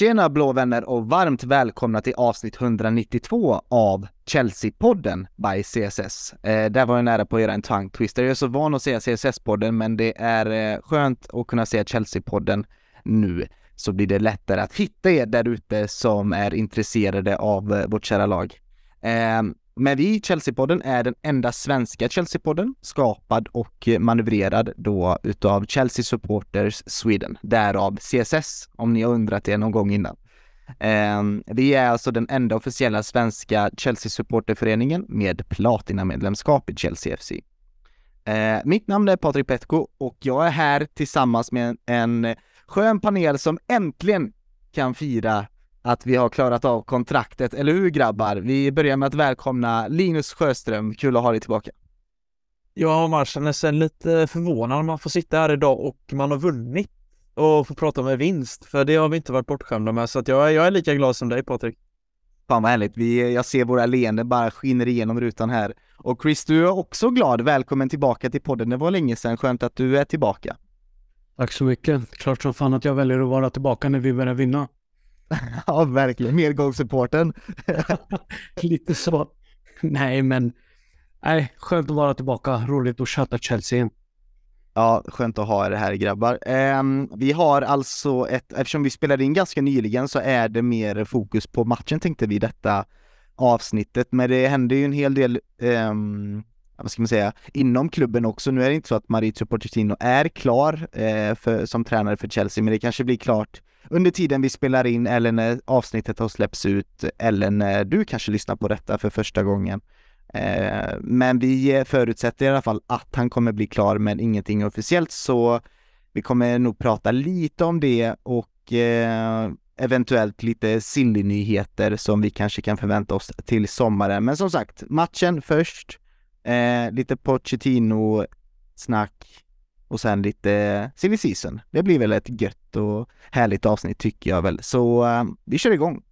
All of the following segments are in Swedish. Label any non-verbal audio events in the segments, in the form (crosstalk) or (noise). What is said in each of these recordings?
Tjena blå vänner och varmt välkomna till avsnitt 192 av Chelsea-podden by CSS. Eh, där var jag nära på att göra en tongue twister. Jag är så van att säga CSS-podden, men det är eh, skönt att kunna säga Chelsea-podden nu, så blir det lättare att hitta er där ute som är intresserade av eh, vårt kära lag. Eh, men vi, Chelsea-podden, är den enda svenska Chelsea-podden, skapad och manövrerad då utav Chelsea Supporters Sweden, därav CSS, om ni har undrat det någon gång innan. Ehm, vi är alltså den enda officiella svenska Chelsea-supporterföreningen med platinamedlemskap i Chelsea FC. Ehm, mitt namn är Patrik Petko och jag är här tillsammans med en skön panel som äntligen kan fira att vi har klarat av kontraktet, eller hur grabbar? Vi börjar med att välkomna Linus Sjöström, kul att ha dig tillbaka. Ja, man känner sig lite förvånad när man får sitta här idag och man har vunnit och får prata med vinst, för det har vi inte varit bortskämda med, så att jag, jag är lika glad som dig Patrik. Fan vad härligt, vi, jag ser våra leenden bara skiner igenom rutan här. Och Chris, du är också glad, välkommen tillbaka till podden, det var länge sedan, skönt att du är tillbaka. Tack så mycket, klart som fan att jag väljer att vara tillbaka när vi börjar vinna. (laughs) ja, verkligen. Medgångssupporten. (laughs) Lite så. Nej, men nej, skönt att vara tillbaka. Roligt att chatta Chelsea igen. Ja, skönt att ha er här grabbar. Um, vi har alltså ett, eftersom vi spelade in ganska nyligen så är det mer fokus på matchen tänkte vi detta avsnittet, men det händer ju en hel del um, vad ska man säga, inom klubben också. Nu är det inte så att Maurizio Pochettino är klar eh, för, som tränare för Chelsea, men det kanske blir klart under tiden vi spelar in eller när avsnittet har släppts ut eller när du kanske lyssnar på detta för första gången. Eh, men vi förutsätter i alla fall att han kommer bli klar men ingenting officiellt så vi kommer nog prata lite om det och eh, eventuellt lite silly nyheter som vi kanske kan förvänta oss till sommaren. Men som sagt, matchen först, eh, lite Pochettino-snack och sen lite silly season. Det blir väl ett gött och härligt avsnitt tycker jag väl. Så uh, vi kör igång!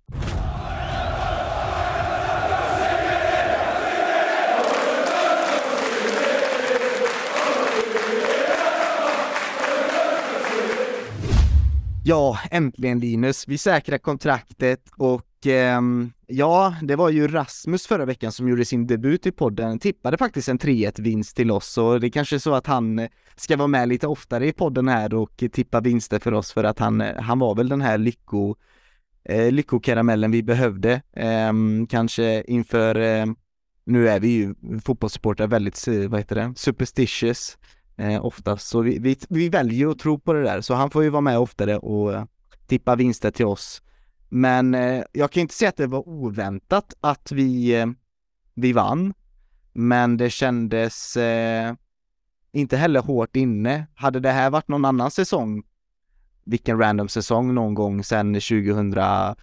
Ja, äntligen Linus. Vi säkrar kontraktet och Ehm, ja, det var ju Rasmus förra veckan som gjorde sin debut i podden, tippade faktiskt en 3-1 vinst till oss och det är kanske är så att han eh, ska vara med lite oftare i podden här och tippa vinster för oss för att han, eh, han var väl den här lycko, eh, lyckokaramellen vi behövde, eh, kanske inför eh, nu är vi ju fotbollssupportrar väldigt, eh, vad heter det, superstitious eh, oftast, så vi, vi, vi väljer att tro på det där, så han får ju vara med oftare och tippa vinster till oss men eh, jag kan inte säga att det var oväntat att vi, eh, vi vann. Men det kändes eh, inte heller hårt inne. Hade det här varit någon annan säsong, vilken random säsong någon gång sedan 2005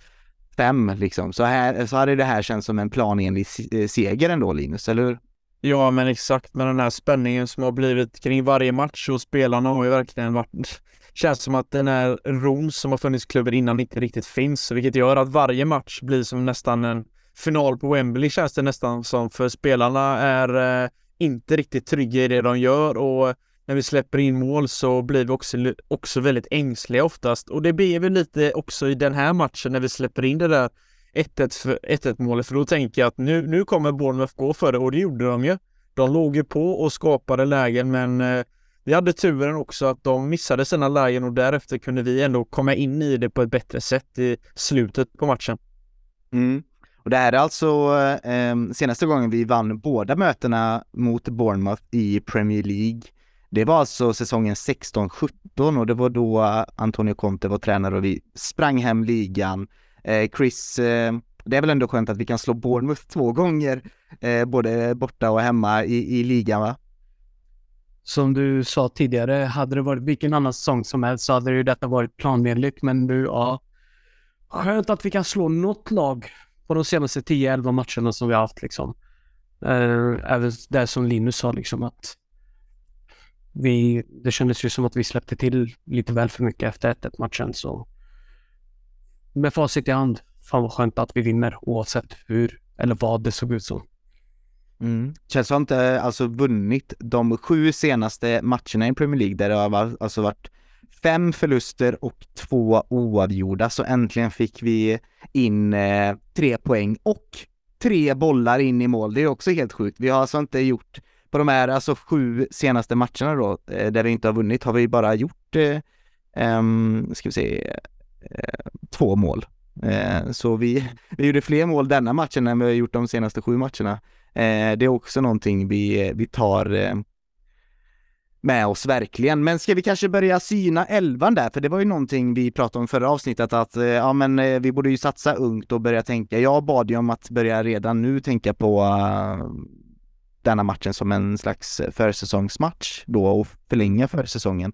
liksom, så, här, så hade det här känts som en planenlig eh, seger ändå Linus, eller hur? Ja, men exakt med den här spänningen som har blivit kring varje match och spelarna har ju verkligen varit känns som att den här ron som har funnits i klubben innan inte riktigt finns, vilket gör att varje match blir som nästan en final på Wembley känns det nästan som, för spelarna är eh, inte riktigt trygga i det de gör och när vi släpper in mål så blir vi också, också väldigt ängsliga oftast. Och det blir vi lite också i den här matchen när vi släpper in det där 1-1 målet, för då tänker jag att nu, nu kommer Bournemouth gå för det och det gjorde de ju. De låg ju på och skapade lägen men eh, vi hade turen också att de missade sina lägen och därefter kunde vi ändå komma in i det på ett bättre sätt i slutet på matchen. Mm. Och det här är alltså eh, senaste gången vi vann båda mötena mot Bournemouth i Premier League. Det var alltså säsongen 16-17 och det var då Antonio Conte var tränare och vi sprang hem ligan. Eh, Chris, eh, det är väl ändå skönt att vi kan slå Bournemouth två gånger, eh, både borta och hemma i, i ligan va? Som du sa tidigare, hade det varit vilken annan säsong som helst så hade ju detta varit planenligt. Men nu, ja. Skönt att vi kan slå något lag på de senaste 10-11 matcherna som vi har haft liksom. Eh, även det som Linus sa liksom att vi, det kändes ju som att vi släppte till lite väl för mycket efter 1-1 matchen så med facit i hand, fan vad skönt att vi vinner oavsett hur eller vad det såg ut som. Mm. Chelsea har inte alltså vunnit de sju senaste matcherna i Premier League där det har alltså varit fem förluster och två oavgjorda, så äntligen fick vi in eh, tre poäng och tre bollar in i mål. Det är också helt sjukt. Vi har alltså inte gjort på de här alltså sju senaste matcherna då, eh, där vi inte har vunnit, har vi bara gjort, eh, eh ska vi se, eh, två mål. Eh, så vi, vi gjorde fler mål denna matchen än vi har gjort de senaste sju matcherna. Eh, det är också någonting vi, eh, vi tar eh, med oss verkligen. Men ska vi kanske börja syna elvan där? För det var ju någonting vi pratade om förra avsnittet att eh, ja men eh, vi borde ju satsa ungt och börja tänka. Jag bad ju om att börja redan nu tänka på uh, denna matchen som en slags försäsongsmatch då och förlänga försäsongen.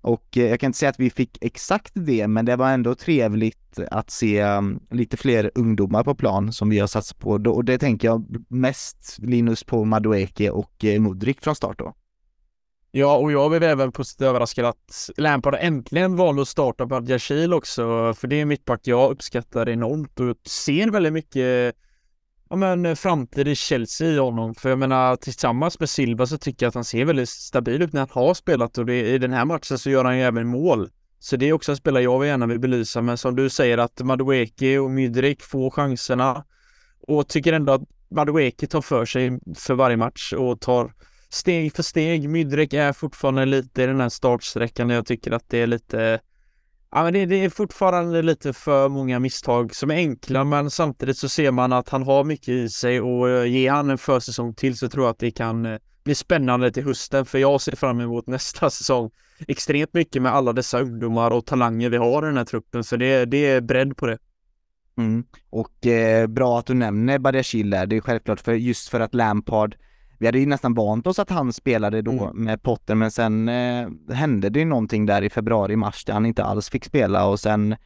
Och eh, jag kan inte säga att vi fick exakt det, men det var ändå trevligt att se mm, lite fler ungdomar på plan som vi har satsat på. Och det tänker jag mest Linus på Madueke och eh, Mudrik från start då. Ja, och jag blev även positivt överraskad att Lampard äntligen valde att starta Badiashil också, för det är en mittback jag uppskattar enormt och ser väldigt mycket ja, men, eh, framtid i Chelsea i honom. För jag menar tillsammans med Silva så tycker jag att han ser väldigt stabil ut när han har spelat och det, i den här matchen så gör han ju även mål. Så det är också en spelare jag gärna vill belysa. Men som du säger att Madueke och Mydrik får chanserna och tycker ändå att Madueke tar för sig för varje match och tar steg för steg. Mydrik är fortfarande lite i den här startsträckan jag tycker att det är lite Ja, men det, det, är fortfarande lite för många misstag som är enkla, men samtidigt så ser man att han har mycket i sig och eh, ger han en försäsong till så tror jag att det kan eh, bli spännande till hösten, för jag ser fram emot nästa säsong extremt mycket med alla dessa ungdomar och talanger vi har i den här truppen, för det, det är bredd på det. Mm. Och eh, bra att du nämner Badiashil där, det är självklart för just för att Lampard vi hade ju nästan vant oss att han spelade då mm. med Potter men sen eh, hände det ju någonting där i februari-mars där han inte alls fick spela och sen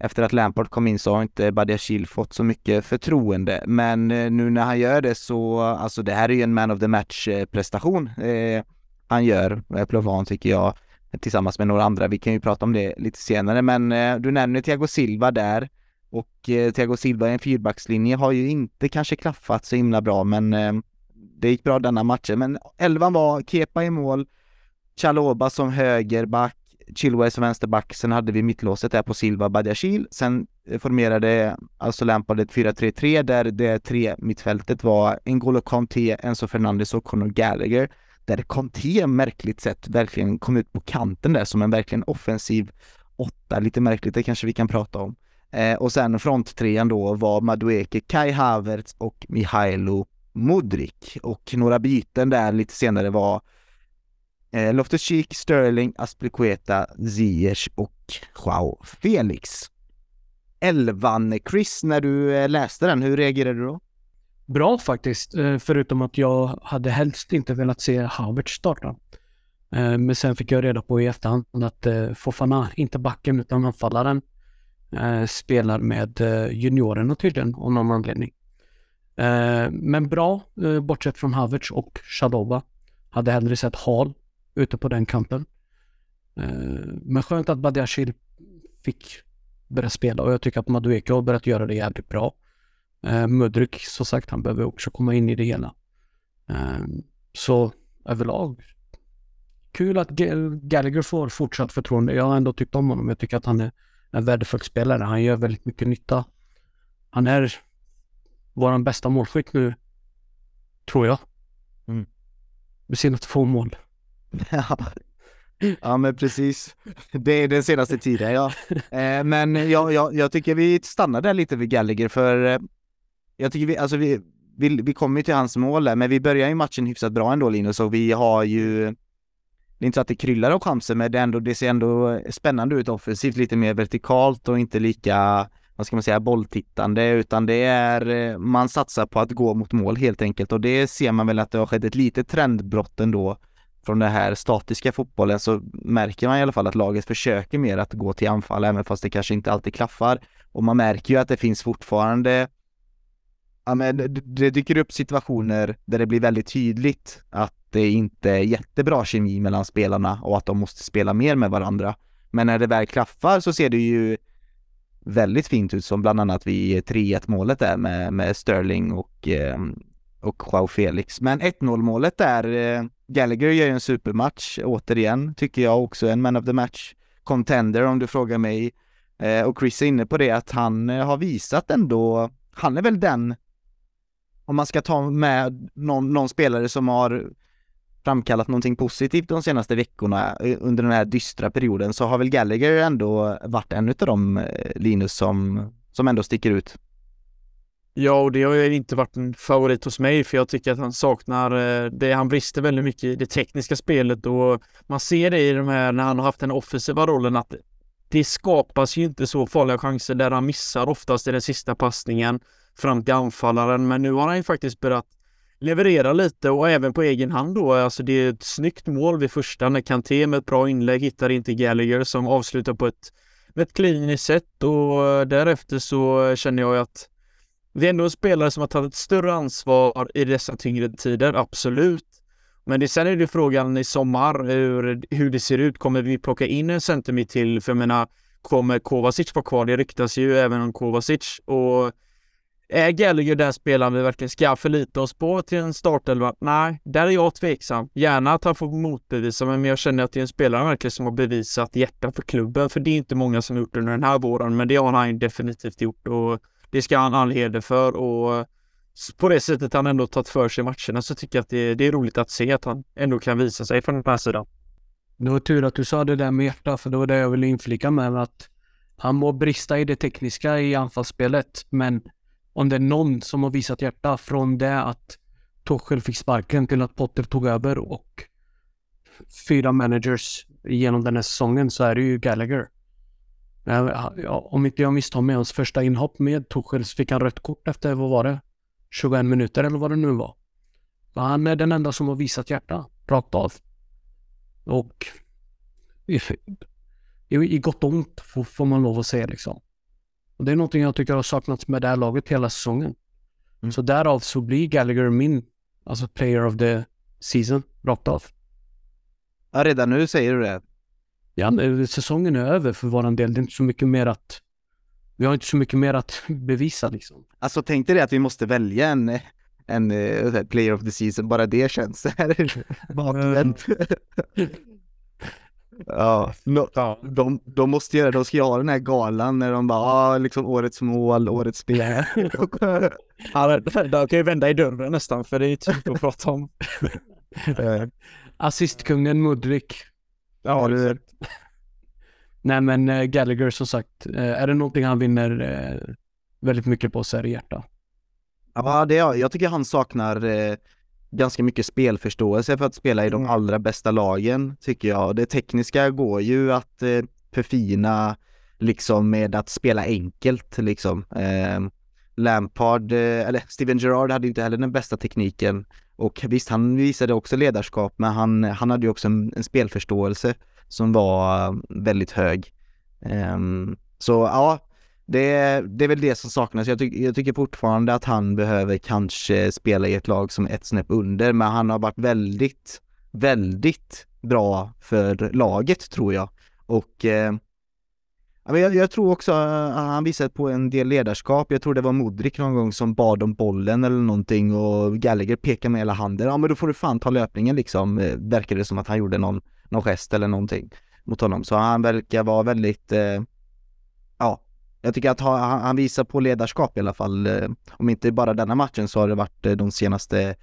efter att Lampard kom in så har inte Badiashil fått så mycket förtroende. Men eh, nu när han gör det så, alltså det här är ju en man of the match eh, prestation eh, han gör, eh, Plovan tycker jag, tillsammans med några andra. Vi kan ju prata om det lite senare, men eh, du nämner Thiago Silva där och eh, Thiago Silva i en fyrbackslinje har ju inte kanske klaffat så himla bra, men det gick bra denna matchen, men elvan var Kepa i mål, Chaloba som högerback, Chilwell som vänsterback, sen hade vi mittlåset där på Silva Badiashil, sen eh, formerade alltså Lampard ett 4-3-3 där det tre mittfältet var N'Golo Kanté, Enzo Fernandes och Conor Gallagher där Conté märkligt sett verkligen kom ut på kanten där som en verkligen offensiv åtta, lite märkligt, det kanske vi kan prata om. Eh, och sen fronttrean då var Madueke, Kai Havertz och Mihailo Modric och några byten där lite senare var eh, Loftus-Cheek, Sterling, Aspilicueta, Ziyech och Joao Felix. Elvan, Chris, när du eh, läste den, hur reagerade du då? Bra faktiskt, eh, förutom att jag hade helst inte velat se Havertz starta. Eh, men sen fick jag reda på i efterhand att Fofana, inte backen utan anfallaren, spelar med juniorerna tydligen av någon anledning. Eh, men bra, eh, bortsett från Havertz och Shadova. Hade hellre sett Hall ute på den kanten. Eh, men skönt att Badiashil fick börja spela och jag tycker att Madueke har börjat göra det jävligt bra. Eh, Mudryk, som sagt, han behöver också komma in i det hela. Eh, så överlag, kul att Gallagher får fortsatt förtroende. Jag har ändå tyckt om honom. Jag tycker att han är en värdefull spelare. Han gör väldigt mycket nytta. Han är våran bästa målskytt nu, tror jag. Mm. Med sina två mål. Ja. ja men precis. Det är den senaste tiden ja. Eh, men jag, jag, jag tycker vi stannar där lite vid Gallagher för eh, jag tycker vi, alltså vi, vi, vi kommer ju till hans mål där, men vi börjar ju matchen hyfsat bra ändå Linus och vi har ju det är inte så att det kryllar av chanser men det, ändå, det ser ändå spännande ut offensivt, lite mer vertikalt och inte lika vad ska man säga, bolltittande, utan det är, eh, man satsar på att gå mot mål helt enkelt och det ser man väl att det har skett ett litet trendbrott ändå från den här statiska fotbollen så märker man i alla fall att laget försöker mer att gå till anfall även fast det kanske inte alltid klaffar. Och man märker ju att det finns fortfarande Ja men det dyker upp situationer där det blir väldigt tydligt att det inte är jättebra kemi mellan spelarna och att de måste spela mer med varandra. Men när det väl klaffar så ser det ju väldigt fint ut som bland annat vid 3-1 målet där med, med Sterling och, eh, och Joao Felix. Men 1-0 målet där, eh, Gallagher gör ju en supermatch återigen, tycker jag också, en man of the match contender om du frågar mig. Eh, och Chris är inne på det att han eh, har visat ändå, han är väl den, om man ska ta med någon, någon spelare som har framkallat någonting positivt de senaste veckorna eh, under den här dystra perioden så har väl Gallagher ändå varit en av de eh, Linus, som, som ändå sticker ut. Ja, och det har ju inte varit en favorit hos mig för jag tycker att han saknar eh, det. Han brister väldigt mycket i det tekniska spelet och man ser det i de här när han har haft den offensiva rollen att det skapas ju inte så farliga chanser där han missar oftast i den sista passningen fram till anfallaren. Men nu har han ju faktiskt börjat levererar lite och även på egen hand då. Alltså det är ett snyggt mål vid första när Kanté med ett bra inlägg hittar inte Gallagher som avslutar på ett, med ett kliniskt sätt och eh, därefter så känner jag att det är ändå en spelare som har tagit ett större ansvar i dessa tyngre tider, absolut. Men det, sen är det frågan i sommar hur, hur det ser ut. Kommer vi plocka in en centimeter till? För jag menar, kommer Kovacic vara kvar? Det ryktas ju även om Kovacic och är Gallagher den spelaren vi verkligen ska förlita oss på till en startelva? Nej, där är jag tveksam. Gärna att han får motbevisa, men jag känner att det är en spelare verkligen som har bevisat hjärta för klubben, för det är inte många som har gjort det under den här våren, men det har han definitivt gjort och det ska han all heder för och på det sättet han ändå tagit för sig matcherna så tycker jag att det, det är roligt att se att han ändå kan visa sig från den här sidan. Det var tur att du sa det där med hjärta, för det var det jag ville inflika med att han må brista i det tekniska i anfallsspelet, men om det är någon som har visat hjärta från det att Tuchel fick sparken till att Potter tog över och fyra managers genom den här säsongen så är det ju Gallagher. Om inte jag misstar mig, hans första inhopp med Tuchel så fick han rött kort efter, vad var det? 21 minuter eller vad det nu var. Han är den enda som har visat hjärta, rakt av. Och i, i gott och ont får, får man lov att säga liksom. Och det är någonting jag tycker har saknats med det här laget hela säsongen. Mm. Så därav så blir Gallagher min, alltså player of the season, rakt av. Ja, redan nu säger du det? Ja, säsongen är över för våran del. Det är inte så mycket mer att... Vi har inte så mycket mer att (laughs) bevisa liksom. Alltså tänk dig att vi måste välja en, en, eh, player of the season, bara det känns bakvänt. (laughs) (laughs) Ja, (laughs) no. De, de måste göra, de ska ju ha den här galan när de bara, ah, liksom årets mål, årets spel. (laughs) ja, (laughs) de kan ju vända i dörren nästan, för det är typ att prata om. Assistkungen Mudrik. Ja, det är Nej men uh, Gallagher som sagt, uh, är det någonting han vinner uh, väldigt mycket på så är det hjärta. Ja, det är, jag tycker han saknar ganska mycket spelförståelse för att spela i de mm. allra bästa lagen, tycker jag. Det tekniska går ju att eh, förfina liksom med att spela enkelt liksom. Eh, Lampard, eh, eller Steven Gerrard hade inte heller den bästa tekniken och visst, han visade också ledarskap, men han, han hade ju också en, en spelförståelse som var väldigt hög. Um, så ja, det, det är väl det som saknas. Jag, ty jag tycker fortfarande att han behöver kanske spela i ett lag som är ett snäpp under, men han har varit väldigt, väldigt bra för laget tror jag. Och eh, jag, jag, tror också att han visat på en del ledarskap. Jag tror det var Modric någon gång som bad om bollen eller någonting och Gallagher pekade med hela handen. Ja men då får du fan ta löpningen liksom, verkade verkar det som att han gjorde någon, någon gest eller någonting mot honom. Så han verkar vara väldigt, eh, jag tycker att han, han visar på ledarskap i alla fall. Eh, om inte bara denna matchen så har det varit eh, de senaste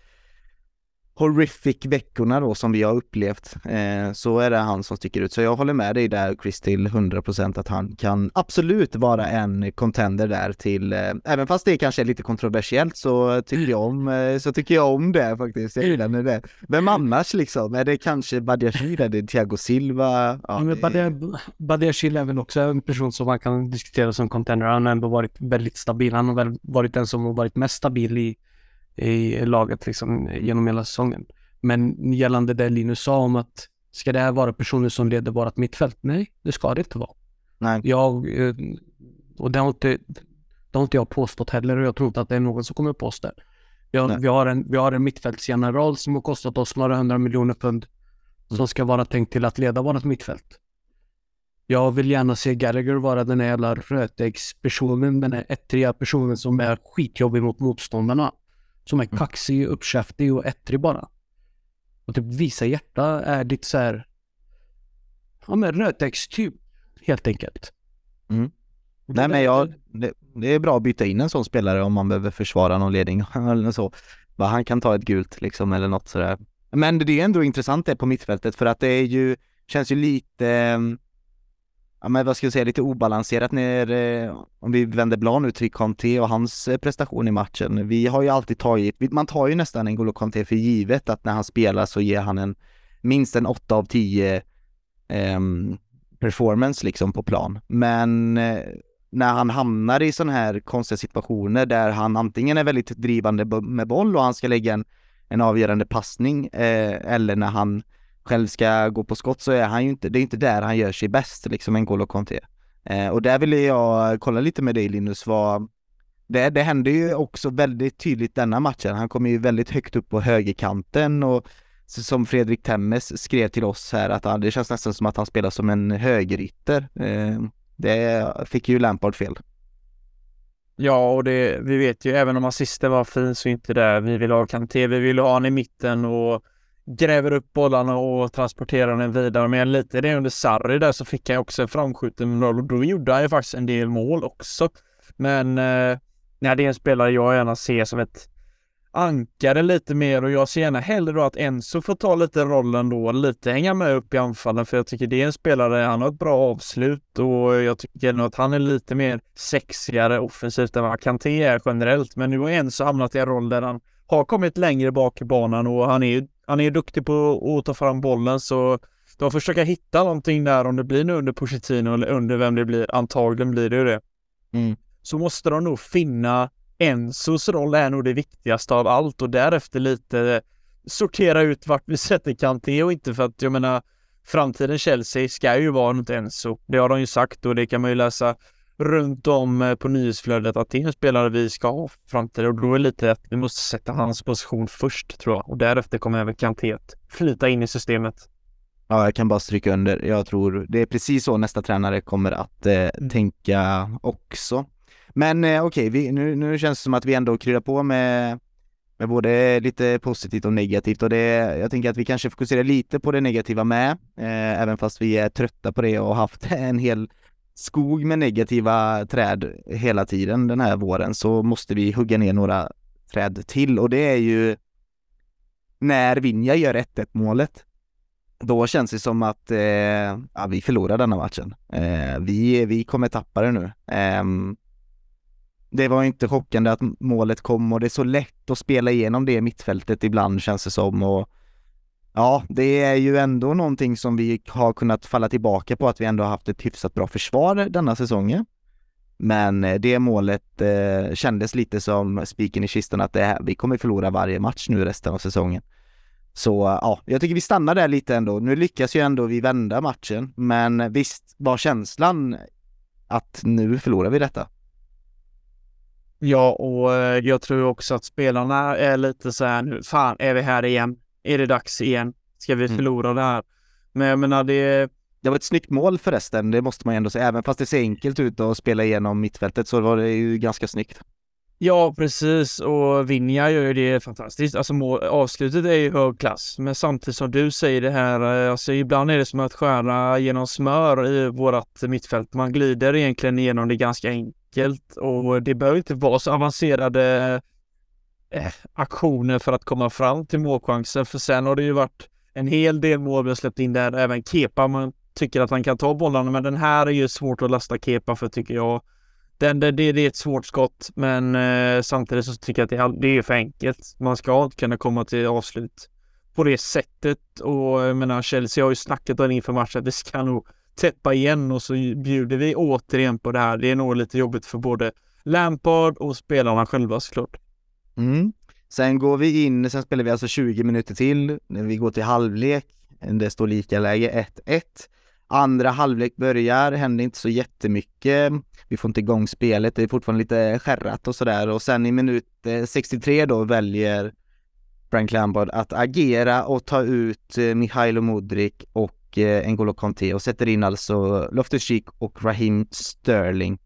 horrific veckorna då som vi har upplevt eh, så är det han som sticker ut. Så jag håller med dig där Chris till 100% att han kan absolut vara en contender där till, eh, även fast det kanske är lite kontroversiellt så tycker jag om, eh, så tycker jag om det faktiskt. Jag gillar det. Vem annars liksom? Är det kanske Badiashile? Är det Thiago Silva? Ja, men Badiashile är väl också en person som man kan diskutera som contender. Han har ändå varit väldigt stabil. Han har väl varit den som har varit mest stabil i i laget liksom genom hela säsongen. Men gällande det Linus sa om att ska det här vara personer som leder vårt mittfält? Nej, det ska det inte vara. Nej. Jag, eh, och det har inte, det har inte jag påstått heller och jag tror inte att det är någon som kommer påstå det. Jag, vi, har en, vi har en mittfältsgeneral som har kostat oss några hundra miljoner pund mm. som ska vara tänkt till att leda vårt mittfält. Jag vill gärna se Gallagher vara den här jävla rötäggspersonen, den här ettriga personen som är skitjobbig mot motståndarna. Som är mm. kaxig, uppkäftig och ettrig bara. Och typ visa hjärta är ditt så här... Ja men rötäggstyp. helt enkelt. Mm. Nej men jag, det, det, är bra att byta in en sån spelare om man behöver försvara någon ledning (laughs) eller så. Han kan ta ett gult liksom eller något sådär. Men det är ändå intressant det på mittfältet för att det är ju, känns ju lite, ja men vad ska jag säga, lite obalanserat när, eh, om vi vänder blad nu till Conte och hans eh, prestation i matchen. Vi har ju alltid tagit, man tar ju nästan en Golo Conte för givet att när han spelar så ger han en minst en 8 av 10 eh, performance liksom på plan. Men eh, när han hamnar i sådana här konstiga situationer där han antingen är väldigt drivande med boll och han ska lägga en, en avgörande passning eh, eller när han själv ska gå på skott så är han ju inte, det är inte där han gör sig bäst liksom, en N'Golo Conte. Eh, och där ville jag kolla lite med dig Linus, vad det, det hände ju också väldigt tydligt denna matchen. Han kom ju väldigt högt upp på högerkanten och som Fredrik Temmes skrev till oss här att han, det känns nästan som att han spelar som en högerytter. Eh, det fick ju Lampard fel. Ja, och det, vi vet ju även om assisten var fin så inte det. Vi vill ha Kanté, vi vill ha han i mitten och gräver upp bollarna och transporterar den vidare. Men lite det under Sarri där så fick han också en framskjuten roll och då gjorde han ju faktiskt en del mål också. Men eh, nej, det är en spelare jag gärna ser som ett ankare lite mer och jag ser gärna hellre då att Enzo får ta lite rollen då, lite hänga med upp i anfallen för jag tycker det är en spelare, han har ett bra avslut och jag tycker nog att han är lite mer sexigare offensivt än vad Kanté är generellt. Men nu har Enzo hamnat i en roll där han har kommit längre bak i banan och han är ju han är duktig på att ta fram bollen så de försöka hitta någonting där om det blir nu under Pochettino eller under vem det blir. Antagligen blir det ju det. Mm. Så måste de nog finna Enzos roll är nog det viktigaste av allt och därefter lite sortera ut vart vi sätter Kanté och inte för att jag menar framtiden Chelsea ska ju vara något Enzo. Det har de ju sagt och det kan man ju läsa runt om eh, på nyhetsflödet att det är en spelare vi ska ha framtiden och då är det lite att vi måste sätta hans position först tror jag och därefter kommer även Kanté flyta in i systemet. Ja, jag kan bara stryka under. Jag tror det är precis så nästa tränare kommer att eh, mm. tänka också. Men eh, okej, okay, nu, nu känns det som att vi ändå kryddar på med, med både lite positivt och negativt och det, jag tänker att vi kanske fokuserar lite på det negativa med, eh, även fast vi är trötta på det och haft (laughs) en hel skog med negativa träd hela tiden den här våren så måste vi hugga ner några träd till och det är ju när Vinja gör 1-1 målet. Då känns det som att eh, ja, vi förlorar denna matchen. Eh, vi, vi kommer tappa det nu. Eh, det var inte chockande att målet kom och det är så lätt att spela igenom det mittfältet ibland känns det som och Ja, det är ju ändå någonting som vi har kunnat falla tillbaka på att vi ändå har haft ett hyfsat bra försvar denna säsongen. Men eh, det målet eh, kändes lite som spiken i kistan att det här, vi kommer förlora varje match nu resten av säsongen. Så eh, ja, jag tycker vi stannar där lite ändå. Nu lyckas ju ändå vi vända matchen, men visst var känslan att nu förlorar vi detta. Ja, och jag tror också att spelarna är lite så här nu, fan är vi här igen? Är det dags igen? Ska vi mm. förlora mm. det här? Men jag menar det... Det var ett snyggt mål förresten, det måste man ändå säga. Även fast det ser enkelt ut att spela igenom mittfältet så var det ju ganska snyggt. Ja, precis. Och Vinja gör ju det fantastiskt. Alltså mål, avslutet är ju hög klass. Men samtidigt som du säger det här, eh, alltså ibland är det som att skära genom smör i vårat mittfält. Man glider egentligen igenom det ganska enkelt och det behöver inte vara så avancerade eh, aktioner för att komma fram till målchansen. För sen har det ju varit en hel del mål vi har släppt in där. Även Kepa, man tycker att han kan ta bollarna. Men den här är ju svårt att lasta Kepa för tycker jag. Den, det, det är ett svårt skott, men eh, samtidigt så tycker jag att det, det är för enkelt. Man ska inte kunna komma till avslut på det sättet. Och jag menar, Chelsea har ju snackat om inför matchen att det ska nog täppa igen och så bjuder vi återigen på det här. Det är nog lite jobbigt för både Lampard och spelarna själva såklart. Mm. Sen går vi in, sen spelar vi alltså 20 minuter till, när vi går till halvlek, det står lika läge 1-1. Andra halvlek börjar, händer inte så jättemycket. Vi får inte igång spelet, det är fortfarande lite skärrat och sådär och sen i minut eh, 63 då väljer Frank Lampard att agera och ta ut eh, Mihailo Modric och eh, N'Golo Conte och sätter in alltså Loftus-Cheek och Raheem Sterling.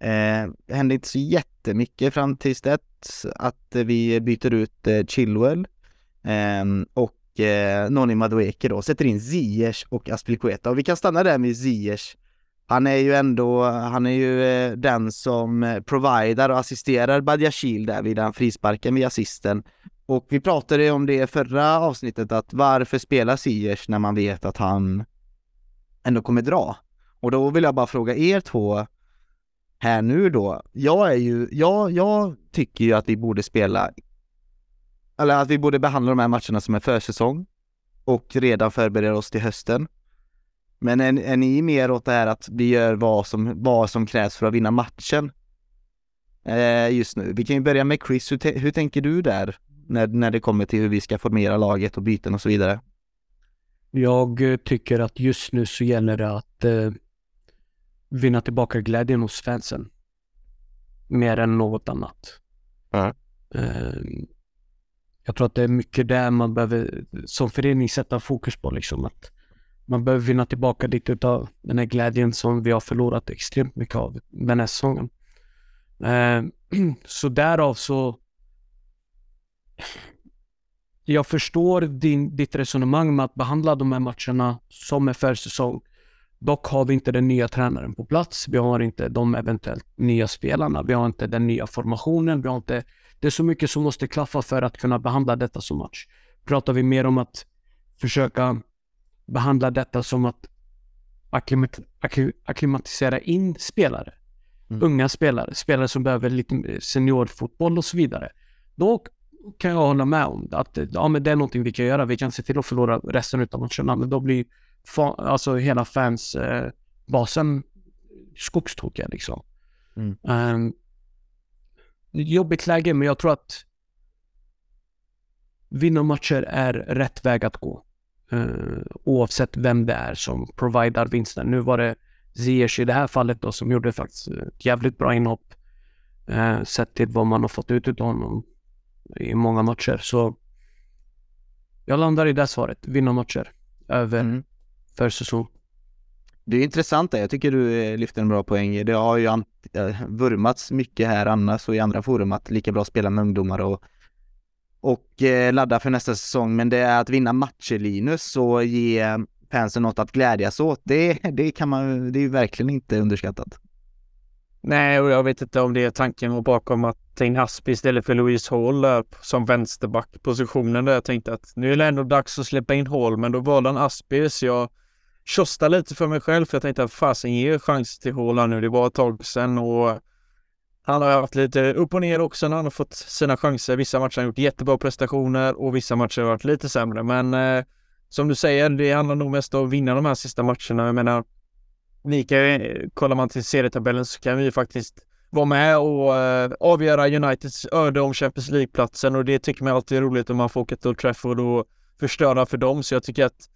Eh, det hände inte så jättemycket fram tills dess att vi byter ut eh, Chilwell eh, och eh, Noni Madueke då, sätter in Ziyech och Aspilicueta och vi kan stanna där med Ziyech han är ju ändå, han är ju eh, den som eh, och assisterar Badiashil där vid den frisparken vid assisten. Och vi pratade om det i förra avsnittet att varför spelar Ziyech när man vet att han ändå kommer dra? Och då vill jag bara fråga er två här nu då. Jag är ju, jag, jag tycker ju att vi borde spela eller att vi borde behandla de här matcherna som en försäsong och redan förbereda oss till hösten. Men är, är ni mer åt det här att vi gör vad som, vad som krävs för att vinna matchen? Eh, just nu. Vi kan ju börja med Chris. Hur, hur tänker du där? När, när det kommer till hur vi ska formera laget och byten och så vidare. Jag eh, tycker att just nu så gäller det att eh, vinna tillbaka glädjen hos fansen. Mer än något annat. Eh, jag tror att det är mycket där man behöver som förening sätta fokus på liksom. Att man behöver vinna tillbaka lite utav den här glädjen som vi har förlorat extremt mycket av den här säsongen. Eh, (clears throat) så därav så jag förstår din, ditt resonemang med att behandla de här matcherna som en försäsong. Dock har vi inte den nya tränaren på plats. Vi har inte de eventuellt nya spelarna. Vi har inte den nya formationen. Vi har inte... Det är så mycket som måste klaffa för att kunna behandla detta som match. Pratar vi mer om att försöka behandla detta som att akklimat akklimatisera in spelare. Mm. Unga spelare, spelare som behöver lite seniorfotboll och så vidare. Då kan jag hålla med om att ja, men det är någonting vi kan göra. Vi kan se till att förlora resten av matcherna, men då blir alltså hela fansbasen eh, skogstokiga liksom. Mm. Um, jobbigt läge, men jag tror att vinna matcher är rätt väg att gå. Uh, oavsett vem det är som providar vinsten. Nu var det Ziyech i det här fallet då som gjorde faktiskt ett jävligt bra inhopp. Uh, sett till vad man har fått ut av honom i många matcher. Så jag landar i det svaret. Vinna matcher över mm försäsong. Det är intressant det. Jag tycker du eh, lyfter en bra poäng. Det har ju eh, vurmats mycket här annars och i andra forum att lika bra spela med ungdomar och, och eh, ladda för nästa säsong. Men det är att vinna matcher Linus och ge fansen något att glädjas åt. Det, det kan man, det är ju verkligen inte underskattat. Nej, och jag vet inte om det är tanken bakom att ta in Haspi istället för Louise Hall som vänsterbackpositionen där jag tänkte att nu är det ändå dags att släppa in Hall, men då valde han Aspi så jag tjostade lite för mig själv för jag tänkte att fasen ger chans till Haaland nu. Det var ett tag sedan och han har haft lite upp och ner också när han har fått sina chanser. Vissa matcher har han gjort jättebra prestationer och vissa matcher har varit lite sämre. Men eh, som du säger, det handlar nog mest om att vinna de här sista matcherna. Jag menar, vi kan, eh, kollar man till serietabellen så kan vi ju faktiskt vara med och eh, avgöra Uniteds öde om Champions League-platsen och det tycker man alltid är roligt om man får åka till Old Trafford och förstöra för dem. Så jag tycker att